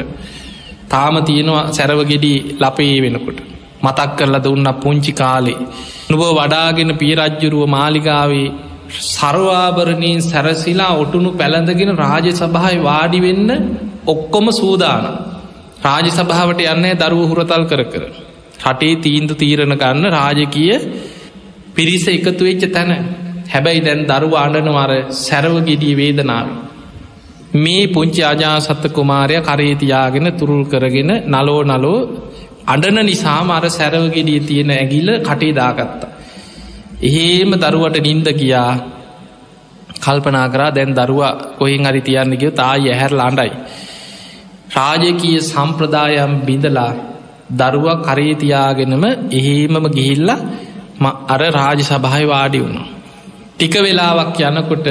තාම තියෙනවා සැරවගෙඩි ලපේ වෙනකොට. මතක් කරලා දුන්න පුංචි කාලේ. නුබ වඩාගෙන පියරජ්ජුරුව මාලිගාවේ සරවාභරණයෙන් සැරසිලා ඔටුනු පැළඳගෙන රාජ සභහයි වාඩි වෙන්න ඔක්කොම සූදාන. රාජ සභාවට යන්නේ දරුව හුරතල් කර කර. රටේ තීන්දු තීරණ ගන්න රාජකිය පිරිස එකතු වෙච්ච තැන හැබැයි දැන් දරුව අඩනවර සැරව ගෙඩිය වේදනාව. මේ පුංචි අජාසත්ත කුමාරය කරේතියාගෙන තුරුල් කරගෙන නලෝ නලෝ අඩන නිසාම අර සැරවගෙඩිය තියෙන ඇගිල්ල කටේ දාගත්තා. එහෙම දරුවට නින්ද කියා කල්පනා කරා දැන් දරුවා කොහෙන් හරි තියන්නගව තා යහැර ලාඩයි. රාජකීය සම්ප්‍රදායම් බිඳලා දරුව කරේතියාගෙනම එහෙමම ගිහිල්ල අර රාජ සභහයි වාඩි වුණු. ටික වෙලාවක් යනකොට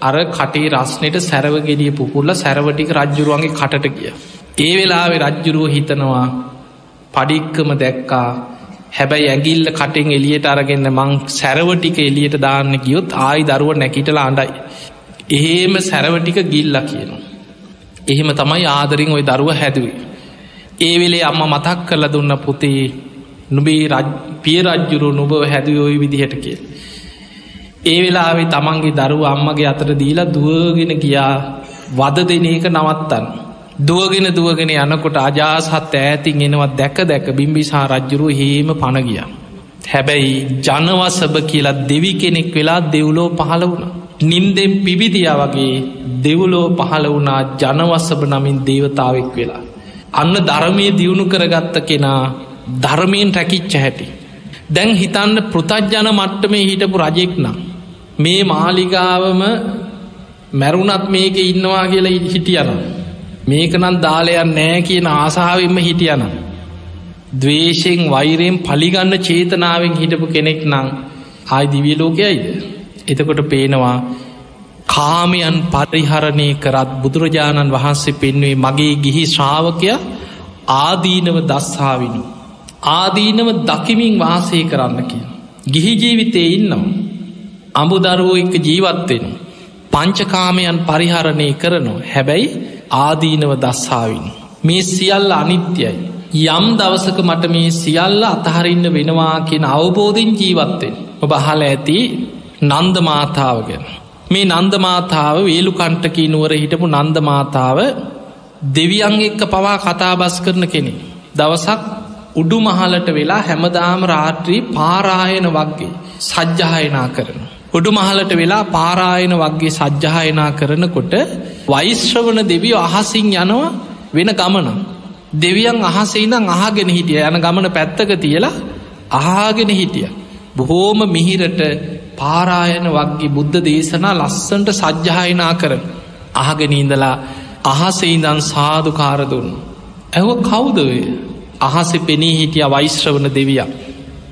අර කටේ රස්නෙට සැරවගෙඩිය පුපුල්ල සැරවටික රජ්ජුරුවන්ගේ කටට ගිය. ඒ වෙලාවෙ රජ්ජුරුව හිතනවා පඩික්කම දැක්කා හැබැයි ඇගිල්ල කටෙන් එලියට අරගන්න මං සැරවටික එලියට දාන්න ගියොත් ආයි දරුව නැකිටල අඩයි. එහෙම සැරවටික ගිල්ල කියනවා. එහෙම තමයි ආදරින් ඔය දරුව හැදුවේ. ඒ වෙලේ අම්ම මතක් කරල දුන්න පුතේ නුබේ පිය රජ්ජුරු නුබව හැදුව ඔය විදිහට කිය. ඒ වෙලාවේ තමන්ගේ දරුව අම්මගේ අතර දීලා දුවගෙන ගියා වද දෙන එක නවත්තන්න. දුවගෙන දුවගෙන යනකොට අජාසත් ඈතින් එනවත් දැක දැක බිම්බිසා රජ්ජුරුව හේම පණගිය. හැබැයි ජනවසභ කියලා දෙවි කෙනෙක් වෙලා දෙව්ලෝ පහළ වුණ. නින්දෙන් පිබිදිය වගේ දෙව්ලෝ පහළ වුණා ජනවස්සභ නමින් දේවතාවෙක් වෙලා. අන්න ධර්මය දියුණු කරගත්ත කෙනා ධර්මයෙන් රැකිච්ච හැටි. දැන් හිතන්න පෘතජ්ජන මට්ටමේ හිටපු රජෙක් නම්. මේ මාලිගාවම මැරුණත් මේක ඉන්නවා කියලා හිටියනම්. මේකනන් දාලයන් නෑ කියන ආසාාවෙන්ම හිටියනම්. දවේශයෙන් වෛරයෙන් පලිගන්න චේතනාවෙන් හිටපු කෙනෙක් නං ආයි දිවිය ලෝකයයිද. එතකොට පේනවා කාමයන් පරිහරණය කරත් බුදුරජාණන් වහන්සේ පෙන්වේ මගේ ගිහි ශ්‍රාවකය ආදීනව දස්හාවිනු. ආදීනව දකිමින් වාසය කරන්න කිය. ගිහි ජීවිතය ඉන්නවා. අඹුදරුවෝ එක ජීවත්වෙන. පංචකාමයන් පරිහරණය කරනවා හැබැයි ආදීනව දස්හාවින්. මේ සියල්ල අනිත්‍යයි. යම් දවසක මට මේ සියල්ල අතහරින්න වෙනවා කියෙන අවබෝධින් ජීවත්තෙන්. ඔබ හල ඇති නන්දමාතාව ගැන. මේ නන්දමාතාව වේලු කණ්ටකී නුවර හිටපු නන්දමාතාව දෙවියන් එක්ක පවා කතාබස් කරන කෙනෙ. දවසක් උඩු මහලට වෙලා හැමදාම රාත්‍රී පාරායන වක්ගේ සජ්්‍යහයනා කරන. උඩු මහලට වෙලා පාරායන වක්ගේ සජ්්‍යහයනා කරනකොට වෛශ්‍රවන දෙවිය අහසින් යනවා වෙන ගමන. දෙවියන් අහසේනම් අහගෙන හිටිය යන ගමන පැත්තක තියලා අහාගෙන හිටිය. බොහෝම මිහිරට පාරායන වක්ගේ බුද්ධ දේශනා ලස්සන්ට සජ්්‍යහයනා කරන. අහගෙනීඳලා අහසෙයිදන් සාධකාරදුන්න. ඇව කවුදවේ අහසෙ පෙනී හිටිය වෛශ්‍රවන දෙවිය.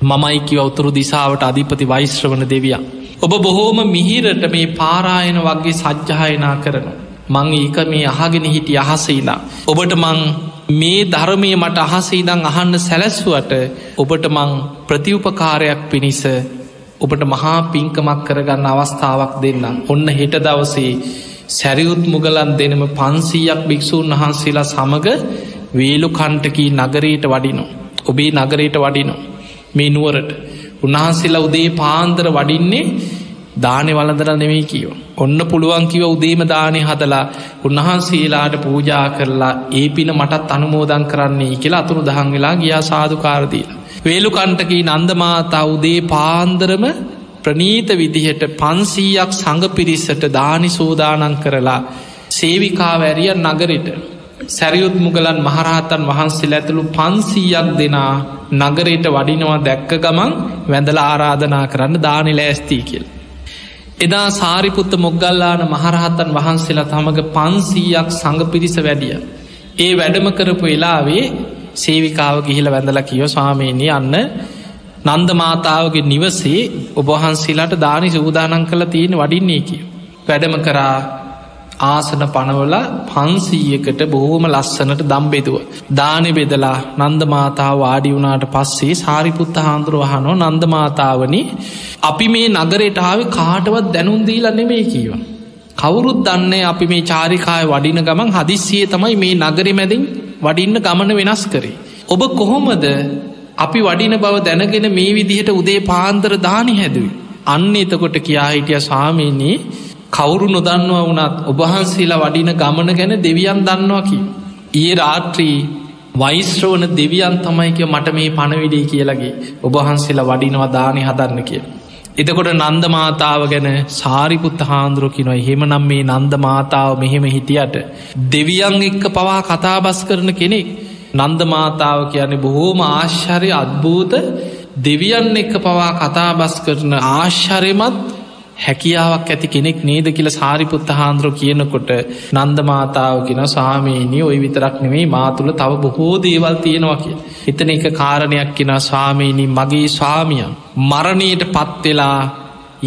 මමයිකි අවතුරු දිසාවට අධිපති වෛශ්‍රවන දෙවිය. ඔබ බොහෝම මිහිරට මේ පාරායන වගේ සජ්්‍යහයනා කරන. මං ඒක මේ අහගෙන හිටිය අහසයිලා. ඔබට මං මේ ධර්මය මට අහසේදං අහන්න සැලැස්ුවට ඔබට මං ප්‍රතිඋපකාරයක් පිණිස ඔබට මහා පින්කමක් කරගන්න අවස්ථාවක් දෙන්න. ඔන්න හෙට දවසේ සැරියුත් මුගලන් දෙනම පන්සීයක් භික්‍ෂූන් වහන්සේලා සමඟ වේලු කණ්ටකී නගරයට වඩිනෝ. ඔබේ නගරයට වඩිනෝ. මේ නුවරට උන්වහන්සේලා උදේ පාන්දර වඩින්නේ දානෙ වලදර නෙවෙයි කියව. ඔන්න පුළුවන් කිව උදේම දානය හදලා උන්වහන්සේලාට පූජා කරලා ඒ පින මටත් අනුමෝදන් කරන්නේ කියලා අතුරු දහන් වෙලා ගියා සාධකාරදීලා. වේලු කණ්ටකී නන්දමාතා උදේ පාන්දරම ප්‍රනීත විදිහට පන්සීයක් සඟ පිරිස්සට දානි සෝදානන් කරලා සේවිකාවැරිය නගරෙට සැරියුත් මුගලන් මහරහතන් වහන්සේ ඇතුළු පන්සීයක් දෙනා නගරයට වඩිනවා දැක්ක ගමන් වැඳල ආරාධනා කරන්න දානි ලෑස්තිී කියල්. එදා සාරිපුත්ත මොග්ගල්ලාන මහරහතන් වහන්සේලා තමග පන්සීයක් සඟ පිරිස වැඩිය. ඒ වැඩම කරපු වෙලාවේ සේවිකාව ගිහිල වැඳල කියෝ ස්වාමීණී අන්න නන්ද මාතාවගේ නිවසේ ඔබහන්සේලාට දානි සූදානන් කළ තියෙන වඩින්නේ කිය. වැඩම කරා ආසන පනවල පන්සීයකට බොහෝම ලස්සනට දම්බෙදුව. දානෙ බෙදලා නන්දමාතාව වාඩි වුණාට පස්සේ සාරිපුත්ත හාන්දුරුවහනෝ නන්දමාතාවනි අපි මේ නගරෙටාව කාටවත් දැනුන්දීල නෙමේ කියව. කවුරුත් දන්නේ අපි මේ චාරිකාය වඩින ගමන් හදිස්සිය තමයි මේ නගරි මැදින් වඩින්න ගමන වෙනස් කරේ. ඔබ කොහොමද අපි වඩින බව දැනගෙන මේ විදිහට උදේ පාන්දර දානි හැදුව. අන්න එතකොට කියා හිටිය ස්වාමීනී කවුරු නොදන්නවා වනත් ඔබහන්සේලා වඩින ගමන ගැන දෙවියන් දන්නවා කි. ඒ රාත්‍රී වයිස්්‍රෝවන දෙවියන් තමයික මට මේ පණවිඩේ කියලගේ ඔබහන්සේලා වඩිනවා දානි හදන්න කිය. එතකොට නන්ද මාතාව ගැන සාරිපුත්ත හාන්දුරකිනොයි හෙමනම් මේ නන්ද මාතාව මෙහෙම හිටියට දෙවියන් එක්ක පවා කතාබස් කරන කෙනෙක් නන්ද මාතාව කියන්නේ බොහෝම ආශ්චරය අත්භූත දෙවියන් එක්ක පවා කතාබස් කරන ආශ්චරයමත් හැකියාවක් ඇති කෙනෙක් නේද කියල සාරිපුත්ත හාන්දුර කියනකොට නන්ද මාතාව කියෙන සාමීනී ඔය විතරක් නෙවෙයි මාතුළ තව බොහෝ දේවල් තියෙනවා කිය. එතන එක කාරණයක් කෙන ස්වාමීනී මගේ ස්වාමියන් මරණයට පත්වෙලා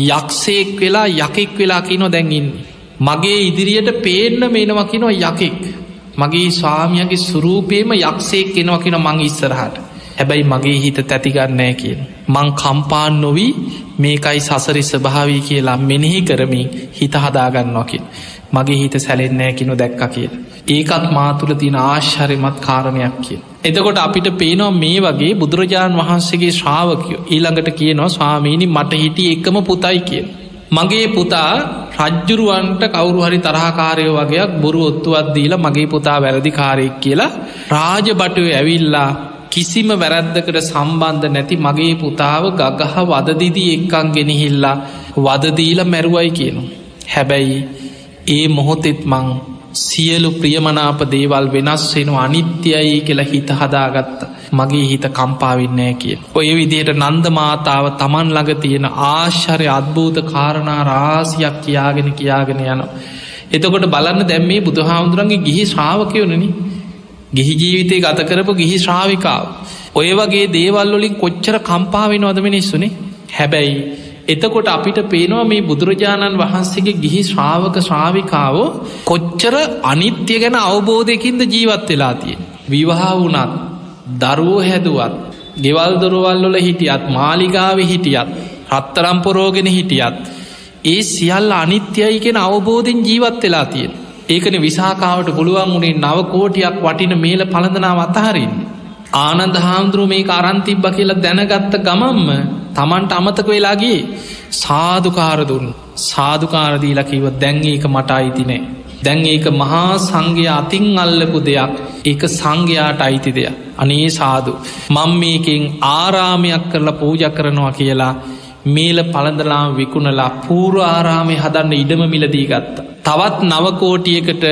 යක්ෂයෙක් වෙලා යකෙක් වෙලා කිනො දැන්ගින්නේ. මගේ ඉදිරියට පේන්න මේනවා කිනො යකෙක්. මගේ ස්වාමියගේ සුරූපේම යක්ෂයෙක් කෙනවා කියෙන මං ඉස්සරහට. හැබැයි මගේ හිත තැතිගන්නෑ කියෙන්. මං කම්පාන් නොවී මේකයි සසරි ස්භාවී කියලා මෙනෙහි කරමින් හිත හදාගන්නවාකින්. මගේ හිත සැලෙන්නෑ කිනු දැක්ක කියල. ඒකත් මාතුළ තින ආශ්චරයමත් කාරණයක් කිය. එතකොට අපිට පේනවා මේ වගේ බුදුරජාණන් වහන්සේගේ ශ්‍රාවකයෝ ඊළඟට කියනවා ස්වාමීණි මට හිටිය එකම පුතයි කිය. මගේ පුතා රජ්ජුරුවන්ට කවුරු හරි තරහකාරයෝ වගේයක් බොරු ඔත්තුවත් දීලා මගේ පුතා වැරදිකාරයෙක් කියලා රාජ බටුව ඇවිල්ලා කිසිම වැරැද්දකට සම්බන්ධ නැති මගේ පුතාව ගගහ වදදිදී එක්කං ගෙනහිල්ලා වදදීල මැරුවයි කියනු. හැබැයි ඒ මොහොතෙත් මං සියලු ප්‍රියමනාප දේවල් වෙනස් වෙන අනිත්‍යයි කියලා හිත හදාගත්ත මගේ හිත කම්පාවින්නෑ කිය. ඔය විදියට නන්ද මාතාව තමන් ළඟ තියෙන ආශ්චරය අත්භූත කාරණා රාසියක් කියාගෙන කියාගෙන යන. එතකොට බලන්න දැම්මේ බුදුහාමුදුරන්ගේ ගිහි ශ්‍රාවකයෝනනි ගිහි ජීවිතය ගත කරපු ගිහි ශ්‍රාවිකාව. ඔය වගේ දේවල්ලොලින් කොච්චර කම්පාවෙන අද මිනිස්සුනේ හැබැයි එතකොට අපිට පේනවා මේ බුදුරජාණන් වහන්සේගේ ගිහි ශ්‍රාවක ශ්‍රාවිකාවෝ කොච්චර අනිත්‍ය ගැන අවබෝධයකින්ද ජීවත් වෙලා තිය. විවාහ වුනත් දරුවෝ හැදුවත් ගෙවල් දොරවල්ලොල හිටියත් මාලිගාව හිටියත් රත්තරම්පොරෝගෙන හිටියත් ඒ සියල්ල අනිත්‍යයි කෙන අවබෝධෙන් ජීවත් වෙලා තියෙන. ඒකන විසාකාවට පුළුවන් වුණේ නවකෝටියක් වටින මේල පළඳනාව අතහරින්. ආනන්ද හාමුදුරුව මේ අරන්තිබ්බ කියලා දැනගත්ත ගමම්ම තමන්ට අමතක වෙලාගේ සාධකාරදුන් සාධකාරදීලකිව දැන් ඒක මට අයිතිනේ. දැන් ඒක මහා සංඝය අතින් අල්ලපු දෙයක් ඒක සංඝයාට අයිති දෙයක්. අනේ සාදු. මං මේකින් ආරාමයක් කරලා පූජ කරනවා කියලා මේල පළඳලාම් විකුණලා පූර්ව ආරාමය හදන්න ඉඩම මිලදී ගත්ත. තවත් නවකෝටියකට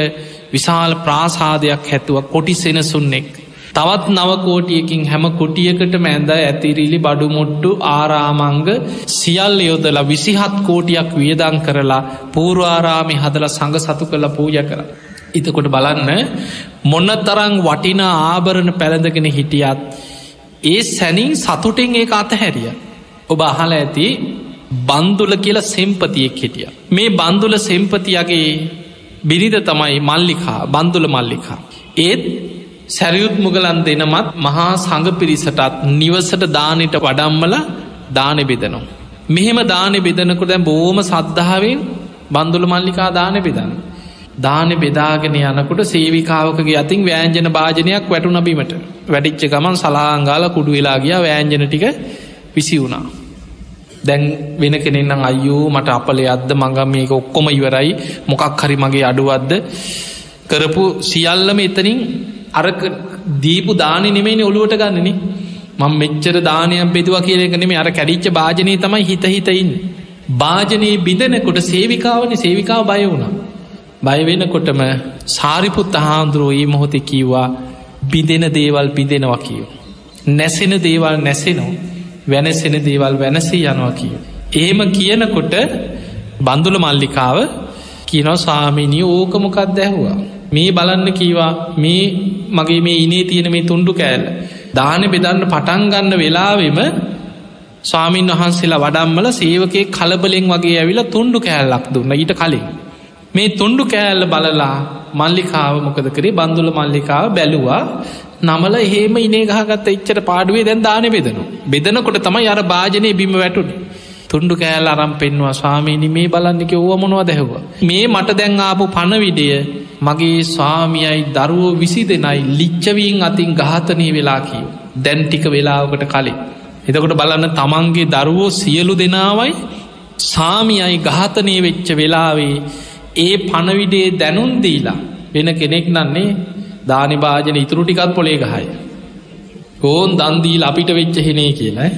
විශාල ප්‍රාසාදයක් හැතුව කොටි සෙනසුන්නෙක්. තවත් නවකෝටියකින් හැම කොටියකට මැද ඇතිරිලි බඩුමුට්ටු ආරාමංග සියල් යොදල විසිහත් කෝටියක් වියදං කරලා පූර්වාරාමි හදල සඟ සතු කළ පූජ කර. ඉතකොට බලන්න මොන්න තරං වටින ආභරණ පැළඳගෙන හිටියත් ඒ සැනින් සතුටෙන් ඒ අතහැරිය. ඔබ අහල ඇති බන්දුල කියල සෙම්පතියෙක් හිටිය. මේ බන්දුල සෙම්පතියගේ බිරිද තමයි මල්ලිකා බන්දුල මල්ලිකා. ඒත් සැරියුත් මුගලන් දෙනමත් මහා සඟ පිරිසටත් නිවසට දානට වඩම්මල දානෙ බෙදනවා. මෙහෙම දානෙ බෙදනකොට දැ බෝම සද්ධාවෙන් බන්දුල මල්ලිකා දානෙ බෙදන්න. දානෙ බෙදාගෙන යනකොට සේවිකාවකගේ අතින් වෑන්ජන භාජනයක් වැටු නබීමට වැඩිච්ච ගමන් සලාංගාල කුඩු වෙලාගිය වෑන්ජන ටික විසි වුණා. දැන් වෙන කෙනෙන්නම් අයෝ මට අපලේ අද මඟම් මේක ඔක්කොම ඉවරයි. මොකක් හරි මගේ අඩුවද්ද කරපු සියල්ලම එතනින් අරක දීපු දානි නෙමේනි ඔළුවට ගන්නන. මං මෙච්චර දානයක් බෙදවා කියලක නෙමේ අර කැඩිච්ච භාජනය තමයි හිත හිතයින් භාජනයේ බිඳනකොට සේවිකාවන සේවිකාව බය වුණ. බයවෙනකොටම සාරිපුත් අහාන්දුරුවෝ ඒ මොහොත කිව්වා බිඳෙන දේවල් බිඳෙනවා කියෝ නැසෙන දේවල් නැසෙනවා. වෙනසෙන දේවල් වෙනසේ යනවා කිය. ඒම කියනකොට බන්දුල මල්ලිකාව කියනව සාමිනිය ඕකමොකක් දැහවා. මේ බලන්න කීවා මේ මගේ මේ ඉනේ තියෙන මේ තුන්ඩු කෑල්ල. දාන බෙදන්න පටන්ගන්න වෙලාවෙම ස්වාමීන් වහන්සේලා වඩම්මල සේවකේ කලබලෙන් වගේ ඇවිලා තුන්ඩු කෑල්ලක් දුන්න ඊට කලින්. මේ තුන්ඩු කෑල්ල බලලා මල්ලිකාව මොකද කරේ බන්දුල මල්ලිකාව බැලුවා නමල එහෙම ඉනේ ගහගත්ත එච්චට පාඩුවේ දැන් දාන බෙදනු. බෙදනකොට තමයි අර භාජනය බිම වැටුනි. තුන්ඩු කෑල් අරම් පෙන්වා ස්වාමීනි මේ බලන්නික ඕව මොනවා දැහව. මේ මට දැන් ආපු පණවිඩිය මගේ ස්වාමියයි දරුවෝ විසි දෙනයි ලිච්චවීන් අතින් ගාතනී වෙලා කියව. දැන් ටික වෙලාවකට කලින්. එතකොට බලන්න තමන්ගේ දරුවෝ සියලු දෙනාවයි සාමියයි ගාතනය වෙච්ච වෙලාවේ ඒ පණවිඩේ දැනුන්දීලා වෙන කෙනෙක් නන්නේ දානිභාජන ඉතුරු ටිකත් පොලේ ගහයි. ඕන් දන්දීල් අපිට වෙච්ච හෙනේ කියලා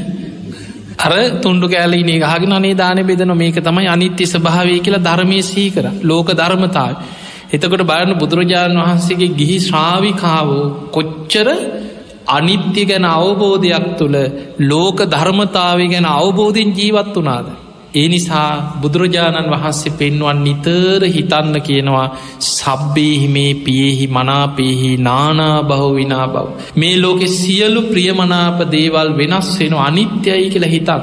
අර තුන්ඩු කෑලීනේ ගහගෙන අනේ දාන බෙදන මේක තමයි අනිත්‍ය ස්භාවය කියලා ධර්මය සීකර ලෝක ධර්මතාව. එතකොට බලන්න බුදුරජාණන් වහන්සේගේ ගිහි ශ්‍රාවිකාවෝ කොච්චර අනිත්‍ය ගැන අවබෝධයක් තුළ ලෝක ධර්මතාව ගැන අවබෝධින් ජීවත් වනාද. ඒ නිසා බුදුරජාණන් වහන්සේ පෙන්වන් නිතර හිතන්න කියනවා සබ්බේහි මේ පියෙහි මනාපේහි නානා බහු විනා බව. මේ ලෝකෙ සියලු ප්‍රියමනාප දේවල් වෙනස් වෙන අනිත්‍යයි කියලා හිතන්.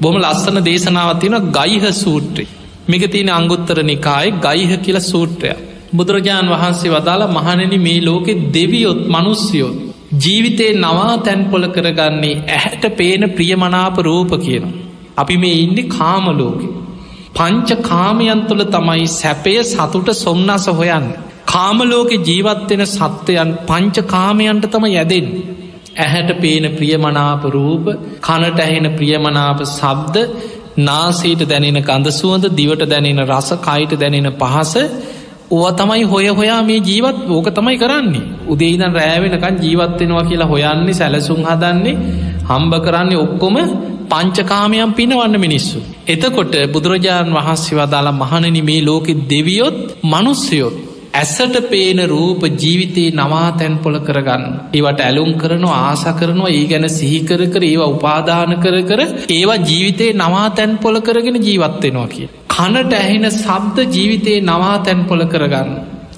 බොම ලස්සන දේශනාවතින ගයිහ සූට්‍රේ. මික තියෙන අංගුත්තර නිකායි ගයිහ කියල සූට්‍රය. බුදුරජාණන් වහන්සේ වදාලා මහණෙන මේ ලෝකෙ දෙවියොත් මනුස්්‍යයොත්. ජීවිතේ නවා තැන්පොල කරගන්නේ ඇහැට පේන ප්‍රියමනාප රූප කියනවා. අපි මේ ඉන්න කාමලෝකෙ. පංච කාමයන් තුළ තමයි සැපය සතුට සොම්න්නස හොයන්. කාමලෝකෙ ජීවත්වෙන සත්වයන් පංච කාමයන්ට තම යැදෙන්. ඇහැට පේන ප්‍රියමනාප රූප කනට ඇහෙන ප්‍රියමනාප සබ්ද නාසේට දැනෙන ගඳසුවඳ දිවට දැනෙන රස කයිට දැනෙන පහස ඕව තමයි හොය හොයා මේ ජීවත් ඕක තමයි කරන්නේ උදේදන් රෑවෙනකන් ජීවත්වෙනවා කියලා හොයන්නේ සැලසුම් හදන්නේ හම්බ කරන්නේ ඔක්කොම පංචකාමයන් පිනවන්න මිනිස්සු. එතකොට බුදුරජාණන් වහන්සේ වදාලා මහණනි මේ ලෝකෙ දෙවියොත් මනුස්සයොත්. ඇස්සට පේන රූප ජීවිතයේ නවා තැන් පොල කරගන්න. ඒවට ඇලුම් කරනවා ආස කරනවා ඒ ගැන සිහිකර කර ඒවා උපාදාන කර කර ඒවා ජීවිතයේ නවා තැන් පොල කරගෙන ජීවත්වෙනවා කිය. කනට ඇහෙන සබ්ද ජීවිතයේ නවා තැන් පොල කරගන්න.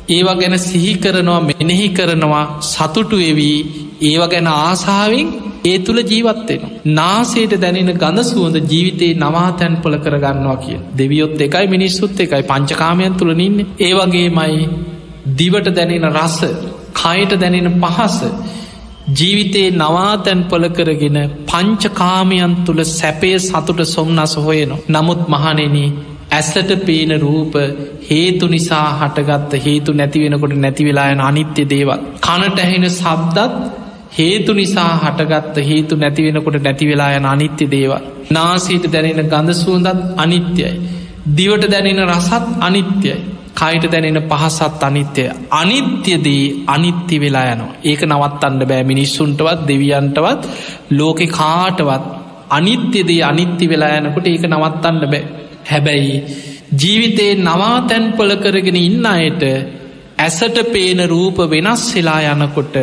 ඒවා ගැන සිහි කරනවා මෙනෙහි කරනවා සතුටු එවී ඒවා ගැන ආසාාවෙන් ඒ තුළ ජීවත්වෙන. නාසේට දැනෙන ගඳ සුවඳ ජීවිතයේ නවාතැන් පොල කරගන්නවා කිය. දෙවියොත් එකයි මිනිස්සුත් එකයි පංචකාමයන් තුළ නින්න. ඒවගේ මයි දිවට දැනෙන රස කයට දැනෙන පහස ජීවිතයේ නවාතැන් පොල කරගෙන පංචකාමයන් තුළ සැපය සතුට සොම්න්නස හොයනවා. නමුත් මහනෙන ඇස්සට පේන රූප හේතු නිසා හටගත්ත හේතු නැතිවෙනකොට නැතිවෙලායන අනිත්‍ය දේවල්. කනට ඇහෙන සබ්දත් හේතු නිසා හටගත්ත හේතු නැතිවෙනකොට නැතිවෙලා යන අනිත්‍ය දේවල්. නාසීට දැනෙන ගඳ සුවඳත් අනිත්‍යයි. දිවට දැනෙන රසත් අනිත්‍යයි. කයිට දැනෙන පහසත් අනිත්‍යය. අනිත්‍යදී අනිත්‍ය වෙලා යනවා. ඒක නවත්තන්න බෑ මිනිස්සුන්ටවත් දෙවියන්ටවත් ලෝකෙ කාටවත් අනිත්‍යදී අනිත්‍ය වෙලා යනකොට ඒක නවත්තන්න බෑ. හැබැයි ජීවිතයේ නවා තැන්පල කරගෙන ඉන්න අයට ඇසට පේන රූප වෙනස් වෙලා යනකොට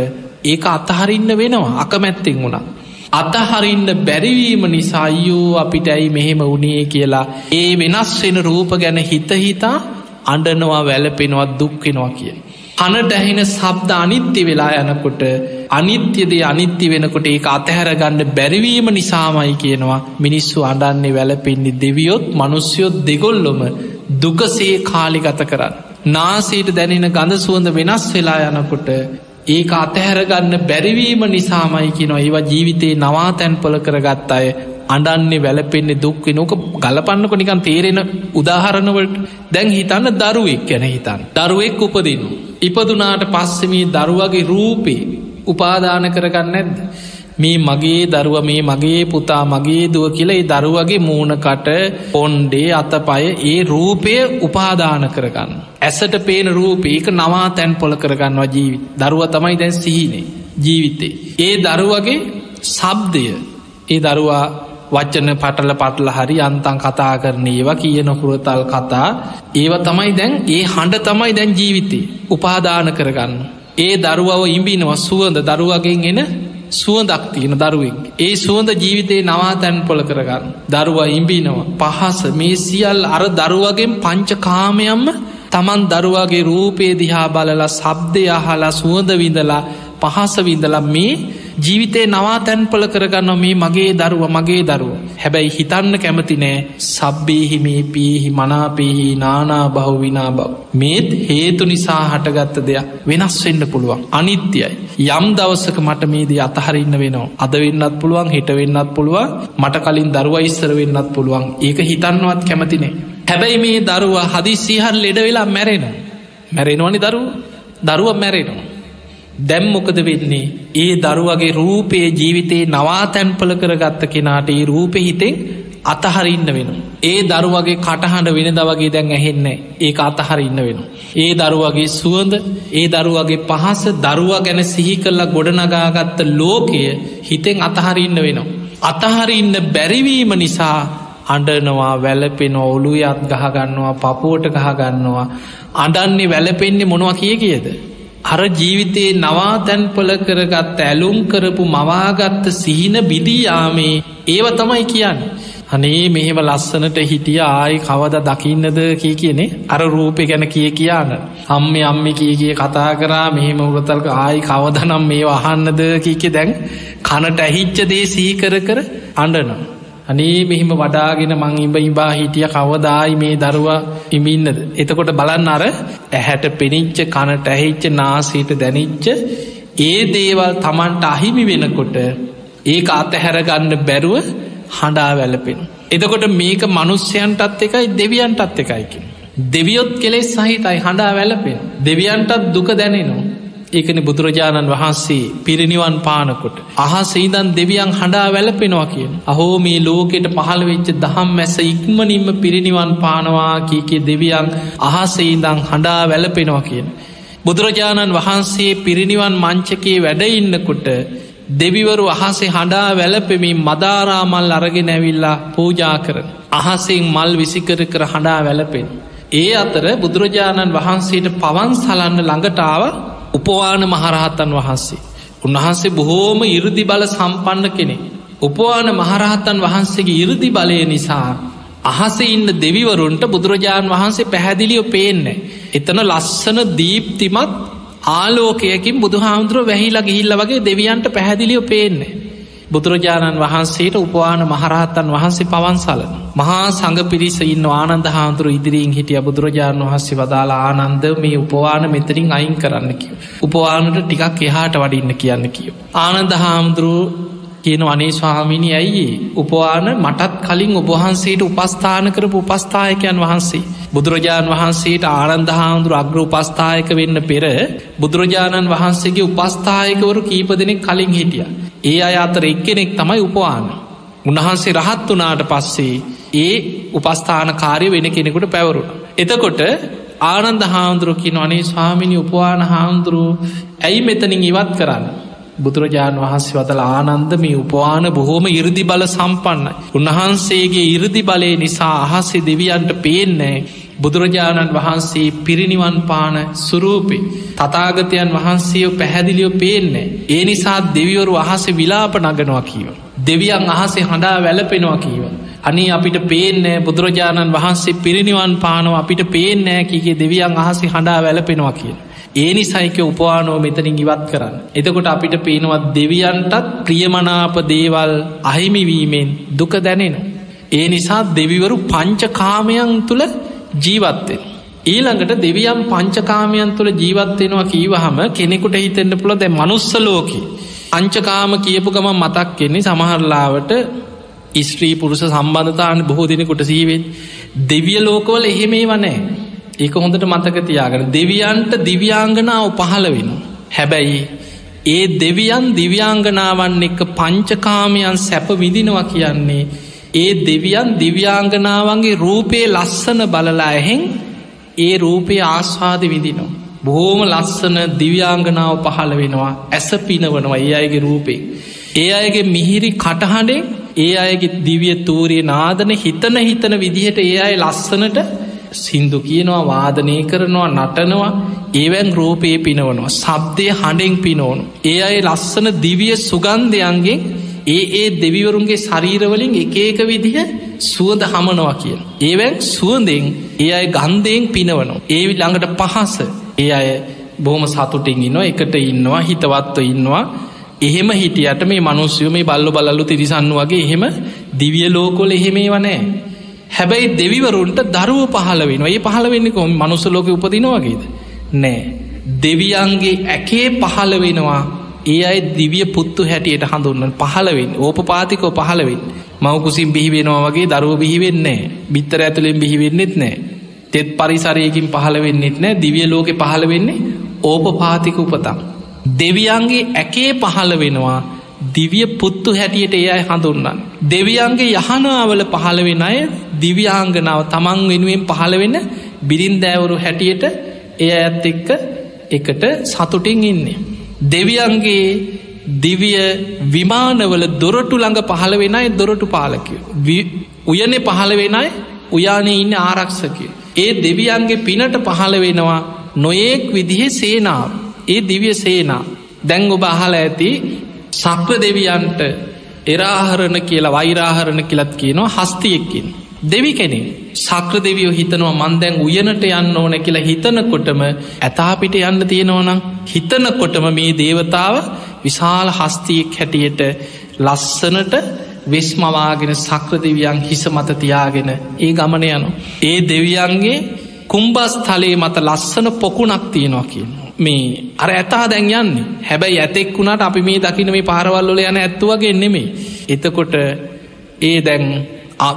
ඒක අතහරින්න වෙනවා අකමැත්තෙන් වුණා. අතහරින්න බැරිවීම නිසා අයෝ අපිට ඇයි මෙහෙම වනේ කියලා ඒ වෙනස් වෙන රූප ගැන හිතහිතා අඩනවා වැලපෙනවා දුක්වෙනවා කිය. කනට ඇහෙන සබ්ද අනිත්‍ය වෙලා යනකොට අනිත්‍යදේ අනිත්‍ය වෙනකොට ඒ අතහැරගන්න බැරිවීම නිසාමයි කියනවා මිනිස්සු අඩන්නේ වැලපෙන්නේ දෙවියොත් මනුස්්‍යයොත් දෙගොල්ලොම දුකසේ කාලිගත කරන්න. නාසේට දැනෙන ගඳ සුවඳ වෙනස් වෙලා යනකොට ඒක අතහැරගන්න බැරිවීම නිසාමයි කියෙන ඒවා ජීවිතයේ නවා තැන්පල කරගත් අය අඩන්නේ වැලපෙන්නේ දුක්වෙන ඕක ගලපන්නක නිකන් තේරෙන උදාහරණවලට දැන් හිතන්න දරුවෙක් ගැන හිතන් දරුවෙක් උපදිනු. ඉපදුනාට පස්සමී දරුවගේ රූපේ උපාදාන කරගන්න ඇද. මේ මගේ දරුව මේ මගේ පුතා මගේ දුව කියලයි දරුවගේ මූුණකට පොන්්ඩේ අතපය ඒ රූපය උපාදාන කරගන්න. ඇසට පේන රූප ඒක නවා තැන් පොල කරගන්නවා ජීවි දරුව තමයි දැන් සිහිනේ ජීවිතේ. ඒ දරුවගේ සබ්දය ඒ දරුවා වච්චන පටල පටල හරි අන්තන් කතා කරන ඒවා කියන හුරතල් කතා ඒව තමයි දැන් ඒ හඬ තමයි දැන් ජීවිතේ උපාදාන කරගන්න. ඒ දරුවව ඉම්බිනවා සුවඳ දරුවගෙන් එන සුවදක් තියෙන දරුවෙක්. ඒ සුවඳ ජීවිතේ නවා තැන් පොල කරගන්න. දරුවා ඉම්බිනවා පහස මේ සියල් අර දරුවගෙන් පංච කාමයම්ම තමන් දරුවගේ රූපේ දිහා බලලා සබ්දය අහලා සුවඳ විඳලා පහස විඳලා මේ ජීවිතේ නවා තැන්පල කරගන්න මේ මගේ දරුව මගේ දරුව. හැබැයි හිතන්න කැමති නෑ. සබ්බේහිමේ පීහි මනාපේහි නානා බහු විනා බව මේත් හේතු නිසා හටගත්ත දෙයක්. වෙනස් වෙන්න පුළුවන්. අනිත්‍යයි. යම් දවසක මට මේදී අතහරන්න වෙනවා. අද වෙන්නත් පුළුවන් හිට වෙන්නත් පුළුවන්. මට කලින් දරුව ඉස්සර වෙන්නත් පුළුවන්. ඒක හිතන්නවත් කැමතිනේ හැබැයි මේ දරුව හදිසිහන් ලෙඩ වෙලා මැරෙන මැරෙනවනි දරුව. දරුව මැරෙනවා. දැම්මොකද වෙන්නේ ඒ දරුවගේ රූපයේ ජීවිතයේ නවාතැන්පල කරගත්ත කෙනාට ඒ රූප හිතෙන් අතහරින්න වෙන. ඒ දරුවගේ කටහඬ වෙන දවගේ දැන් ඇහෙන්නේ ඒ අතහරින්න වෙන. ඒ දරුවගේ සුවඳ ඒ දරුවගේ පහස දරුව ගැන සිහි කරලා ගොඩනගාගත්ත ලෝකය හිතෙන් අතහරින්න වෙනවා. අතහරින්න බැරිවීම නිසා අඩනවා වැලපෙන ඔලු යත් ගහගන්නවා පපුුවට ගහගන්නවා අඩන්නේ වැලපෙන්නේ මොනවා කිය කියද. අර ජීවිතයේ නවා තැන්පල කරගත්ත ඇලුම් කරපු මවාගත්ත සිහින බිදියාමේ ඒව තමයි කියන්න. අනේ මෙහෙම ලස්සනට හිටිය ආයි කවද දකින්නද කිය කියනෙ අර රූපය ගැන කිය කියන්න. අම්ම අම්ම කිය කිය කතා කරා මෙහෙම උරතල්ක ආයි කවදනම් මේ අහන්නද කීක දැන් කනට ඇහිච්ච දේ සීකර කර අඩනවා. අනේ මෙහිම වඩාගෙන මං ඉබ ඉබා හිටිය කවදායි මේ දරුවා ඉමින්නද. එතකොට බලන්න අර ඇහැට පෙනිච්ච කනට ඇහිච්ච නාසීට දැනිච්ච ඒ දේවල් තමන්ට අහිමි වෙනකොට ඒක අතහැරගන්න බැරුව හඬා වැලපෙන. එතකොට මේක මනුස්්‍යයන්ටත් එකයි දෙවියන්ටත් එකයිකින්. දෙවියොත් කෙලෙස් සහිතයි හඬා වැලපෙන. දෙවියන්ටත් දුක දැනෙනවා. ඒකන බුදුරජාණන් වහන්සේ පිරිනිවන් පානකොට. අහස ඉදන් දෙවියන් හඬා වැලපෙනවා කියන. අහෝ මේ ලෝකෙට පහළ වෙච්ච දහම් මැස ඉක්මනින්ම පිරිනිවන් පානවා කීකේ දෙවියන් අහසඉදං හඬා වැලපෙනවා කියන. බුදුරජාණන් වහන්සේ පිරිනිවන් මංචකේ වැඩඉන්නකොට දෙවිවරු අහසේ හඬා වැලපෙමින් මදාරාමල් අරගෙන ඇවිල්ලා පූජා කරන. අහසෙන් මල් විසිකර කර හඬා වැලපෙන්. ඒ අතර බුදුරජාණන් වහන්සේට පවන් සලන්න ළඟටාව උපවාන මහරහතන් වහන්සේ. උන්වහන්සේ බොහෝම ඉරදි බල සම්පන්න කෙනෙ. උපවාන මහරහතන් වහන්සේගේ ඉරදි බලය නිසා අහස ඉන්න දෙවිවරුන්ට බුදුරජාණන් වහන්සේ පැහැදිලියෝ පේන්නේ. එතන ලස්සන දීප්තිමත් ආලෝකයකින් බුදුහාමුදුරුව වැහිලා ගිහිල්ල වගේ දෙවියන්ට පැහැදිලියෝ පේන්නේ. බුදුරජාණන් වහන්සේට උපවාන මහරහත්තන් වහන්සේ පවන්සල. මහා සඟ පිරිස ඉන්න ආනන්ද හාමුදුරු ඉදිරියෙන් හිටිය බුදුරජාණන් වහන්සේ වදාලා ආනන්ද මේ උපවාන මෙතරින් අයින් කරන්න කිය. උපවානට ටිකක් එහාට වඩින්න කියන්න කියෝ. ආනන්ද හාමුදුරුව කියන අනේ ස්වාමිනි ඇයි උපවාන මටත් කලින් ඔබහන්සේට උපස්ථාන කරපු උපස්ථායකයන් වහන්සේ. බුදුරජාණන් වහන්සේට ආනන්ද හාමුදුරු අග්‍ර උපස්ථායක වෙන්න පෙර බුදුරජාණන් වහන්සේගේ උපස්ථායකවරු කීප දෙනෙක් කලින් හිටිය. ඒ අය අතර එක්කෙනෙක් තමයි උපවාන. උන්වහන්සේ රහත් වනාට පස්සේ ඒ උපස්ථාන කාරය වෙන කෙනෙකුට පැවරුණ. එතකොට ආනන්ද හාමුදුරුවකින් අනේ ස්වාමිනි උපවාන හාමුදුරුව ඇයි මෙතනින් ඉවත් කරන්න. බුදුරජාණන් වහන්සේ වතල ආනන්ද මේ උපවාන බොහෝම ඉරදි බල සම්පන්නයි. උන්වහන්සේගේ ඉරදි බලය නිසා අහස්සේ දෙවියන්ට පේන්නේ බුදුරජාණන් වහන්සේ පිරිනිවන් පාන සුරූපේ තතාගතයන් වහන්සේෝ පැහැදිලියෝ පේන්නේ. ඒ නිසා දෙවියවරු අහස විලාප නගනවා කියව. දෙවියන් අහසේ හඬා වැලපෙනවා කීව. අනි අපිට පේනෑ බුදුරජාණන් වහන්සේ පිරිනිවන් පානව අපිට පේනෑ කිගේ දෙවියන් අහසේ හඬා වැලපෙනවා කියන. ඒ නිසයික උපවානෝ මෙතනින් ඉවත් කරන්න. එතකොට අපිට පේනවත් දෙවියන්ටත් ප්‍රියමනාප දේවල් අහිමිවීමෙන් දුක දැනෙන. ඒ නිසා දෙවිවරු පංචකාමයන් තුළ ජීවත්තෙන්. ඊළඟට දෙවියම් පංචකාමයන් තුළ ජීවත්වෙනවා කීවහම කෙනෙකුට හිතෙන්න්න පුළ දැ මනුස්සලෝක. අංචකාම කියපු ගම මතක් කෙන්නේ සමහරලාවට ස්ත්‍රී පුරුෂ සම්බන්ධතාන බොහෝ දෙනෙකුට සීවෙන් දෙවිය ලෝකවල එහෙමේ වනෑ ඒක හොඳට මතක තියාගෙන දෙවියන්ට දිව්‍යාංගනාව පහළ වෙන. හැබැයි ඒ දෙවියන් දිව්‍යාංගනාවන් එක පංචකාමයන් සැප විදිනවා කියන්නේ ඒ දෙවියන් දිව්‍යාංගනාවන්ගේ රූපයේ ලස්සන බලලා ඇහෙන් ඒ රූපය ආස්වාද විදිනවා. බොහෝම ලස්සන දිව්‍යාංගනාව පහළ වෙනවා ඇස පිනවනවා ඒ අයගේ රූපේ. ඒ අයගේ මිහිරි කටහඬෙන් ඒ අයගේ දිවිය තූරිය නාදන හිතන හිතන විදිහට ඒ අය ලස්සනට සින්දු කියනවා වාදනය කරනවා නටනවා ඒවැන් රූපයේ පිනවනවා සබ්දය හඬෙන් පිනෝනු. ඒ අයි ලස්සන දිවිය සුගන්ධයන්ගෙන් ඒ ඒ දෙවිවරුන්ගේ ශරීරවලින් එක ඒක විදිහ සුවද හමනවා කියන. ඒවැන් සුවන්දෙන් ඒ අය ගන්දයෙන් පිනවනවා. ඒ ළඟට පහස ඒ අය බොහම සතුටින් ඉන්නවා එකට ඉන්නවා හිතවත්ව ඉන්නවා එහෙම හිටියට මේ මනුස්්‍යය මේ බල්ල බලල්ලු තිරිසන්න වගේ එහෙම දිවිය ලෝකොල එහෙමේ වනෑ හැබැයි දෙවිවරුන්ට දරුව පහල වෙන ඒ පහල වෙන්න කොම මනුස්ස ලෝක උපදිනවාගේද නෑ. දෙවියන්ගේ ඇකේ පහල වෙනවා. ඒ අයි දිවිය පුත්තු හැටියට හඳුන්න පහලවෙන් ඕප පාතිකෝ පහලවෙන් මවකුසින් බිහිවෙනවා වගේ දරුව බිහිවෙන්නේ බිත්තර ඇතුළෙන් බිහිවෙන්නෙත් නෑ. තෙත් පරිසරයකින් පහළ වෙන්නෙත් නෑ. දිවිය ලෝක පහළ වෙන්නේ ඕප පාතික උපතම් දෙවියන්ගේ ඇකේ පහළ වෙනවා. දිවිය පුත්තු හැටියට ඒ අයි හඳුන්නන් දෙවියන්ගේ යහනාවල පහළ වෙන අය දිව්‍යාංගනාව තමන් වෙනුවෙන් පහළ වෙන්න බිරින්දෑවරු හැටියට එය ඇත් එක්ක එකට සතුටින් ඉන්නේ. දෙවියන්ගේ දිවිය විමානවල දොරටු ළඟ පහළ වෙනයි දොරටු පාලකය. උයනෙ පහළ වෙනයි උයානේ ඉන්න ආරක්ෂකය. ඒ දෙවියන්ගේ පිනට පහළ වෙනවා නොයෙක් විදිහෙ සේනාව. ඒ දිවිය සේනා දැන් ඔබ අහල ඇති සක්‍ර දෙවියන්ට එරාහරණ කියලා වෛරාහරණ කියලත් කියනවා හස්තියෙක්කින් දෙවි කෙනෙ සක්‍ර දෙවියෝ හිතනවා මන්දැන් උයනට යන්න ඕන කියලා හිතනකොටම ඇතාපිට යන්න තියෙනවනම් හිතනකොටම මේ දේවතාව විශාල හස්තියෙක් හැටියට ලස්සනට වෙස්මවාගෙන සක්‍ර දෙවියන් හිස මත තියාගෙන ඒ ගමන යනු. ඒ දෙවියන්ගේ කුම්බස් තලේ මත ලස්සන පොකුණක් තියෙනවා කියන. මේ අර ඇතා දැන් යන්නේ හැබැයි ඇතෙක් වුණට අපි මේ දකින මේ පාරවල්ලොල යන ඇත්තුවගේ නෙමේ. එතකොට ඒ දැන්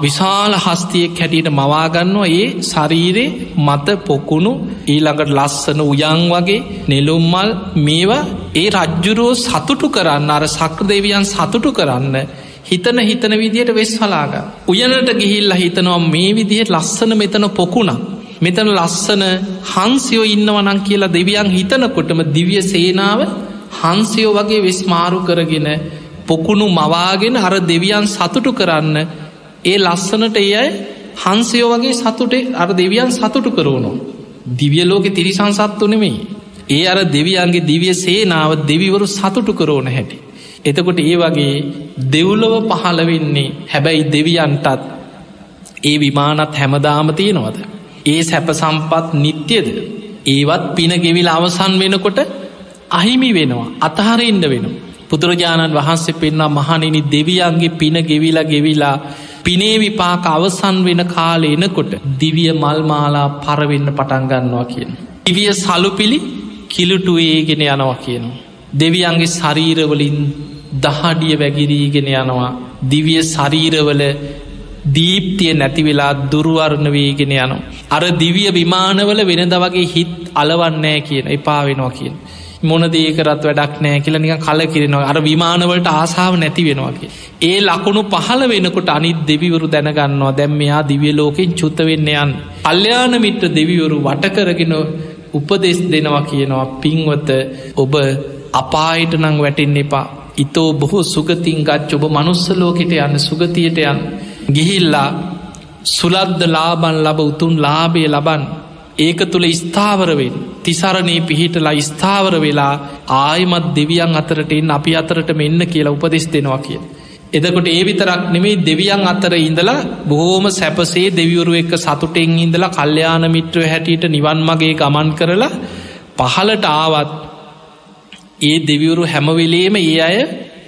විශාල හස්තියෙක් හැටියට මවාගන්නවා ඒ ශරීරේ මත පොකුණු ඊළඟට ලස්සන උයං වගේ නෙලුම්මල් මේවා ඒ රජ්ජුරෝ සතුටු කරන්න අර සක්‍රදේවියන් සතුටු කරන්න හිතන හිතන විදියට වෙස් හලාග. උයනට ගිහිල්ල හිතනවා මේ විදිහට ලස්සන මෙතන පොකුණක්. මෙතන ලස්සන හන්සියෝ ඉන්නවනං කියලා දෙවියන් හිතනකොටම දිවිය සේනාව හන්සියෝ වගේ වෙස් මාරු කරගෙන පොකුණු මවාගෙන අර දෙවියන් සතුටු කරන්න ඒ ලස්සනට ඒ අය හන්සයෝ වගේ සතුටේ අර දෙවියන් සතුටු කරවනවා. දිවිය ලෝකෙ තිරිසං සත්තු නෙමෙයි. ඒ අර දෙවියන්ගේ දිවිය සේනාව දෙවිවරු සතුටු කරෝන හැටි. එතකොට ඒ වගේ දෙව්ලොව පහළවෙන්නේ හැබැයි දෙවියන්ටත් ඒ විමානත් හැමදාම තියෙනවද. ඒ සැප සම්පත් නිත්‍යද. ඒවත් පින ගෙවිල අවසන් වෙනකොට අහිමි වෙනවා අතහරඉන්න වෙන. පුදුරජාණන් වහන්සේ පෙන්න්නා මහනිනි දෙවියන්ගේ පින ගෙවිලා ගෙවිලා පිනේ විපාක අවසන් වෙන කාල එනකොට දිවිය මල්මාලා පරවෙන්න පටන්ගන්නවා කියන. දිවිය සලුපිලි කිලුටුවේගෙන යනවා කියන. දෙවියන්ගේ ශරීරවලින් දහඩිය වැගිරීගෙන යනවා දිවිය ශරීරවල දීප්තිය නැතිවෙලා දුරුවරණ වේගෙන යනවා. අර දිවිය විමානවල වෙනද වගේ හිත් අලවන්නෑ කියන එපා වෙනවා කියන. මොනදේකරත් වැඩක් නෑ කියලා නික කල කිරෙනවා අර විමානවලට ආසාාව නැති වෙනවාගේ. ඒ ලකුණු පහල වෙනකොට අනිත් දෙවිවරු දැනගන්නවා දැම් මෙයා දිවිය ලෝකෙන් චුත්ත වෙන්න යන්. අල්්‍යාන මිත්‍ර දෙවිවරු වටකරගෙන උපදෙස් දෙනවා කියනවා පින්වත ඔබ අපායට නං වැටෙන් එපා. ඉතෝ බොහෝ සුගතින් ගච්ච ඔබ මනුස්සලෝකෙට යන්න සුගතියට යන්. ගිහිල්ලා සුලද්ද ලාබන් ලබ උතුන් ලාබය ලබන් ඒක තුළ ස්ථාවරවෙන් තිසරණය පිහිටලා ස්ථාවර වෙලා ආයමත් දෙවියන් අතරට එන්න අපි අතරට මෙන්න කියලා උපදෙස් දෙනවා කිය. එදකොට ඒ විතරක් නෙමේ දෙවියන් අතර ඉඳලා බොහෝම සැපසේ දෙවිවරු එක්ක සතුටෙන් ඉඳලා කල්්‍යයාන මිත්‍ර හැටියට නිවන් මගේ ගමන් කරලා පහලට ආවත් ඒ දෙවිවරු හැමවෙලේම ඒ අය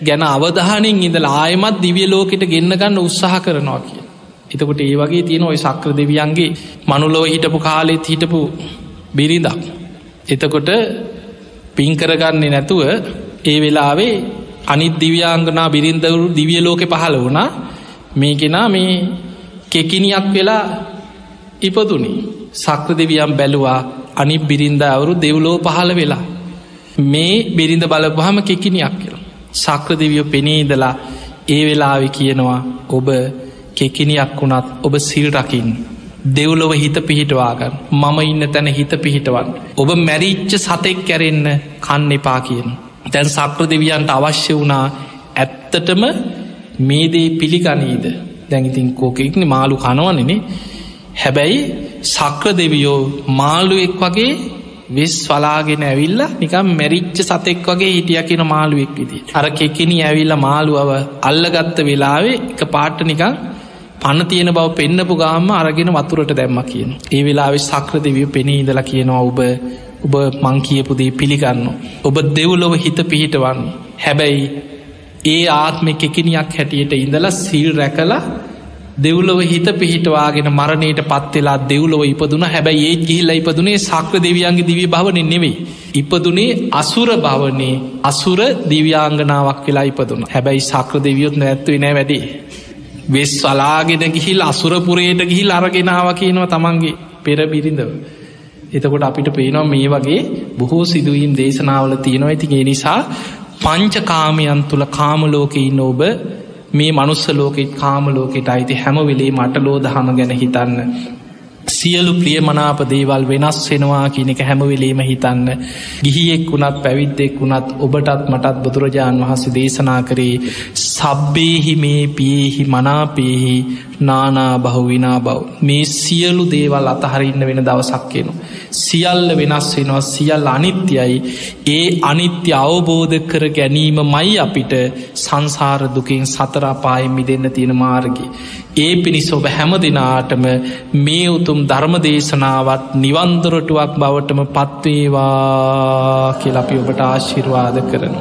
ගැන අවධානින් ඉඳලා ආයමත් දිවිය ලෝකෙට ගෙන්න්න ගන්න උත්සාහ කරනවා කිය. එතකොට ඒ වගේ තියෙන ඔය සක්‍ර දෙවියන්ගේ මනුලොව හිටපු කාලෙත් හිටපු බිරිඳක්. එතකොට පින්කරගන්නේ නැතුව ඒ වෙලාවේ අනිත් දිව්‍යාංගනා බිරින්දවරු දිවිය ලෝකෙ පහළ වුණා මේකෙනා මේ කෙකිනියක් වෙලා ඉපදුනි සක්‍ර දෙවියම් බැලුවා අනි බිරින්ද අවරු දෙව්ලෝ පහළ වෙලා මේ බිරිඳ බලපහම කෙකිනියක් කියලා සක්‍ර දෙවියෝ පෙනීදලා ඒ වෙලාවෙ කියනවා ඔබ කෙකිනියක් වුණත් ඔබ සිල් රකිින් දෙව්ලොව හිත පිහිටවාගන්න මම ඉන්න තැන හිත පිහිටවන් ඔබ මැරිච්ච සතෙක් කැරෙන්න කන්න එපා කියන. තැන් සක්‍ර දෙවියන්ට අවශ්‍ය වුණා ඇත්තටම මේදේ පිළිගනීද? දැඟිතින් කෝකෙක්න මාළු කනවනනේ හැබැයි සක්‍ර දෙවියෝ මාළුවෙක් වගේ වෙස් වලාගෙන ඇවිල්ල නිකම් මැරිච්ච සතෙක් වගේ හිටිය කියෙන මාළුවෙක් විදි. අර කෙකෙනි ඇවිල්ල මාළුවව අල්ලගත්ත වෙලාවේ එක පාට්ට නිකං පණ තියෙන බව පෙන්න්නපු ගාම අරගෙන වතුරට දැම්ම කියන. ඒ වෙලාවෙ සක්‍ර දෙවිය පෙනී ඉදල කියනවා ඔබ ඔබ මං කියපුදේ පිළිගන්න. ඔබ දෙව්ලොව හිත පිහිටවන්න. හැබැයි ඒ ආත්ම කෙකිනියක් හැටියට ඉඳලා සිල් රැකලා දෙව්ලොව හිත පිහිටවාගෙන මරණයට පත්වෙලා දෙව්ලොව ඉපදුන හැබැයි ඒත් ගිහිල්ල ඉපදුනේ සක්‍ර දෙවියන්ගේ දිවි භවනෙන් නෙවෙයි. ඉපදුනේ අසුර භවනේ අසුර දිව්‍යාංගනාවක් වෙලා ඉපදුන හැබැයි සක්‍ර දෙවියොත් නැත්තුවෙ නෑ වැඩේ. වෙස් වලාගෙන ගිහිල් අසුරපුරයට ගිහිල් අරගෙනාව කියනවා තමන්ගේ පෙර බිරිඳව. එතකොට අපිට පේනවා මේ වගේ බොහෝ සිදුවීම් දේශනාවල තියෙනවා ඇතිගේ නිසා පංචකාමයන් තුළ කාමලෝක ඉන්න ඔබ මේ මනුස්ස ලෝකෙත් කාමලෝකෙට අයිති හැමවෙලේ මට ලෝදහම ගැන හිතන්න. සියලු ප්‍රිය මනාප දේවල් වෙනස් වෙනවා කියන එක හැමවෙලේම හිතන්න ගිහියෙක් වුණත් පැවිද්දෙක් වුණත් ඔබටත් මටත් බුදුරජාණන් වහන්සේ දේශනා කරේ සබ්බේහි මේ පියෙහි මනාපේහි නානා බහුවිනා බව මේ සියලු දේවල් අතහරඉන්න වෙන දවසක්කෙනු. සියල්ල වෙනස් වෙනවා සියල් අනිත්‍යයි ඒ අනිත්‍ය අවබෝධ කර ගැනීම මයි අපිට සංසාර දුකින් සතරාපායෙන් මිදන්න තියෙන මාර්ගි. ඒ පිණිස ඔබ හැම දෙනාටම මේ උතුම් ධර්මදේශනාවත් නිවන්දරටුවක් බවටම පත්වේවා කියලපි ඔබට ආශිර්වාද කරන.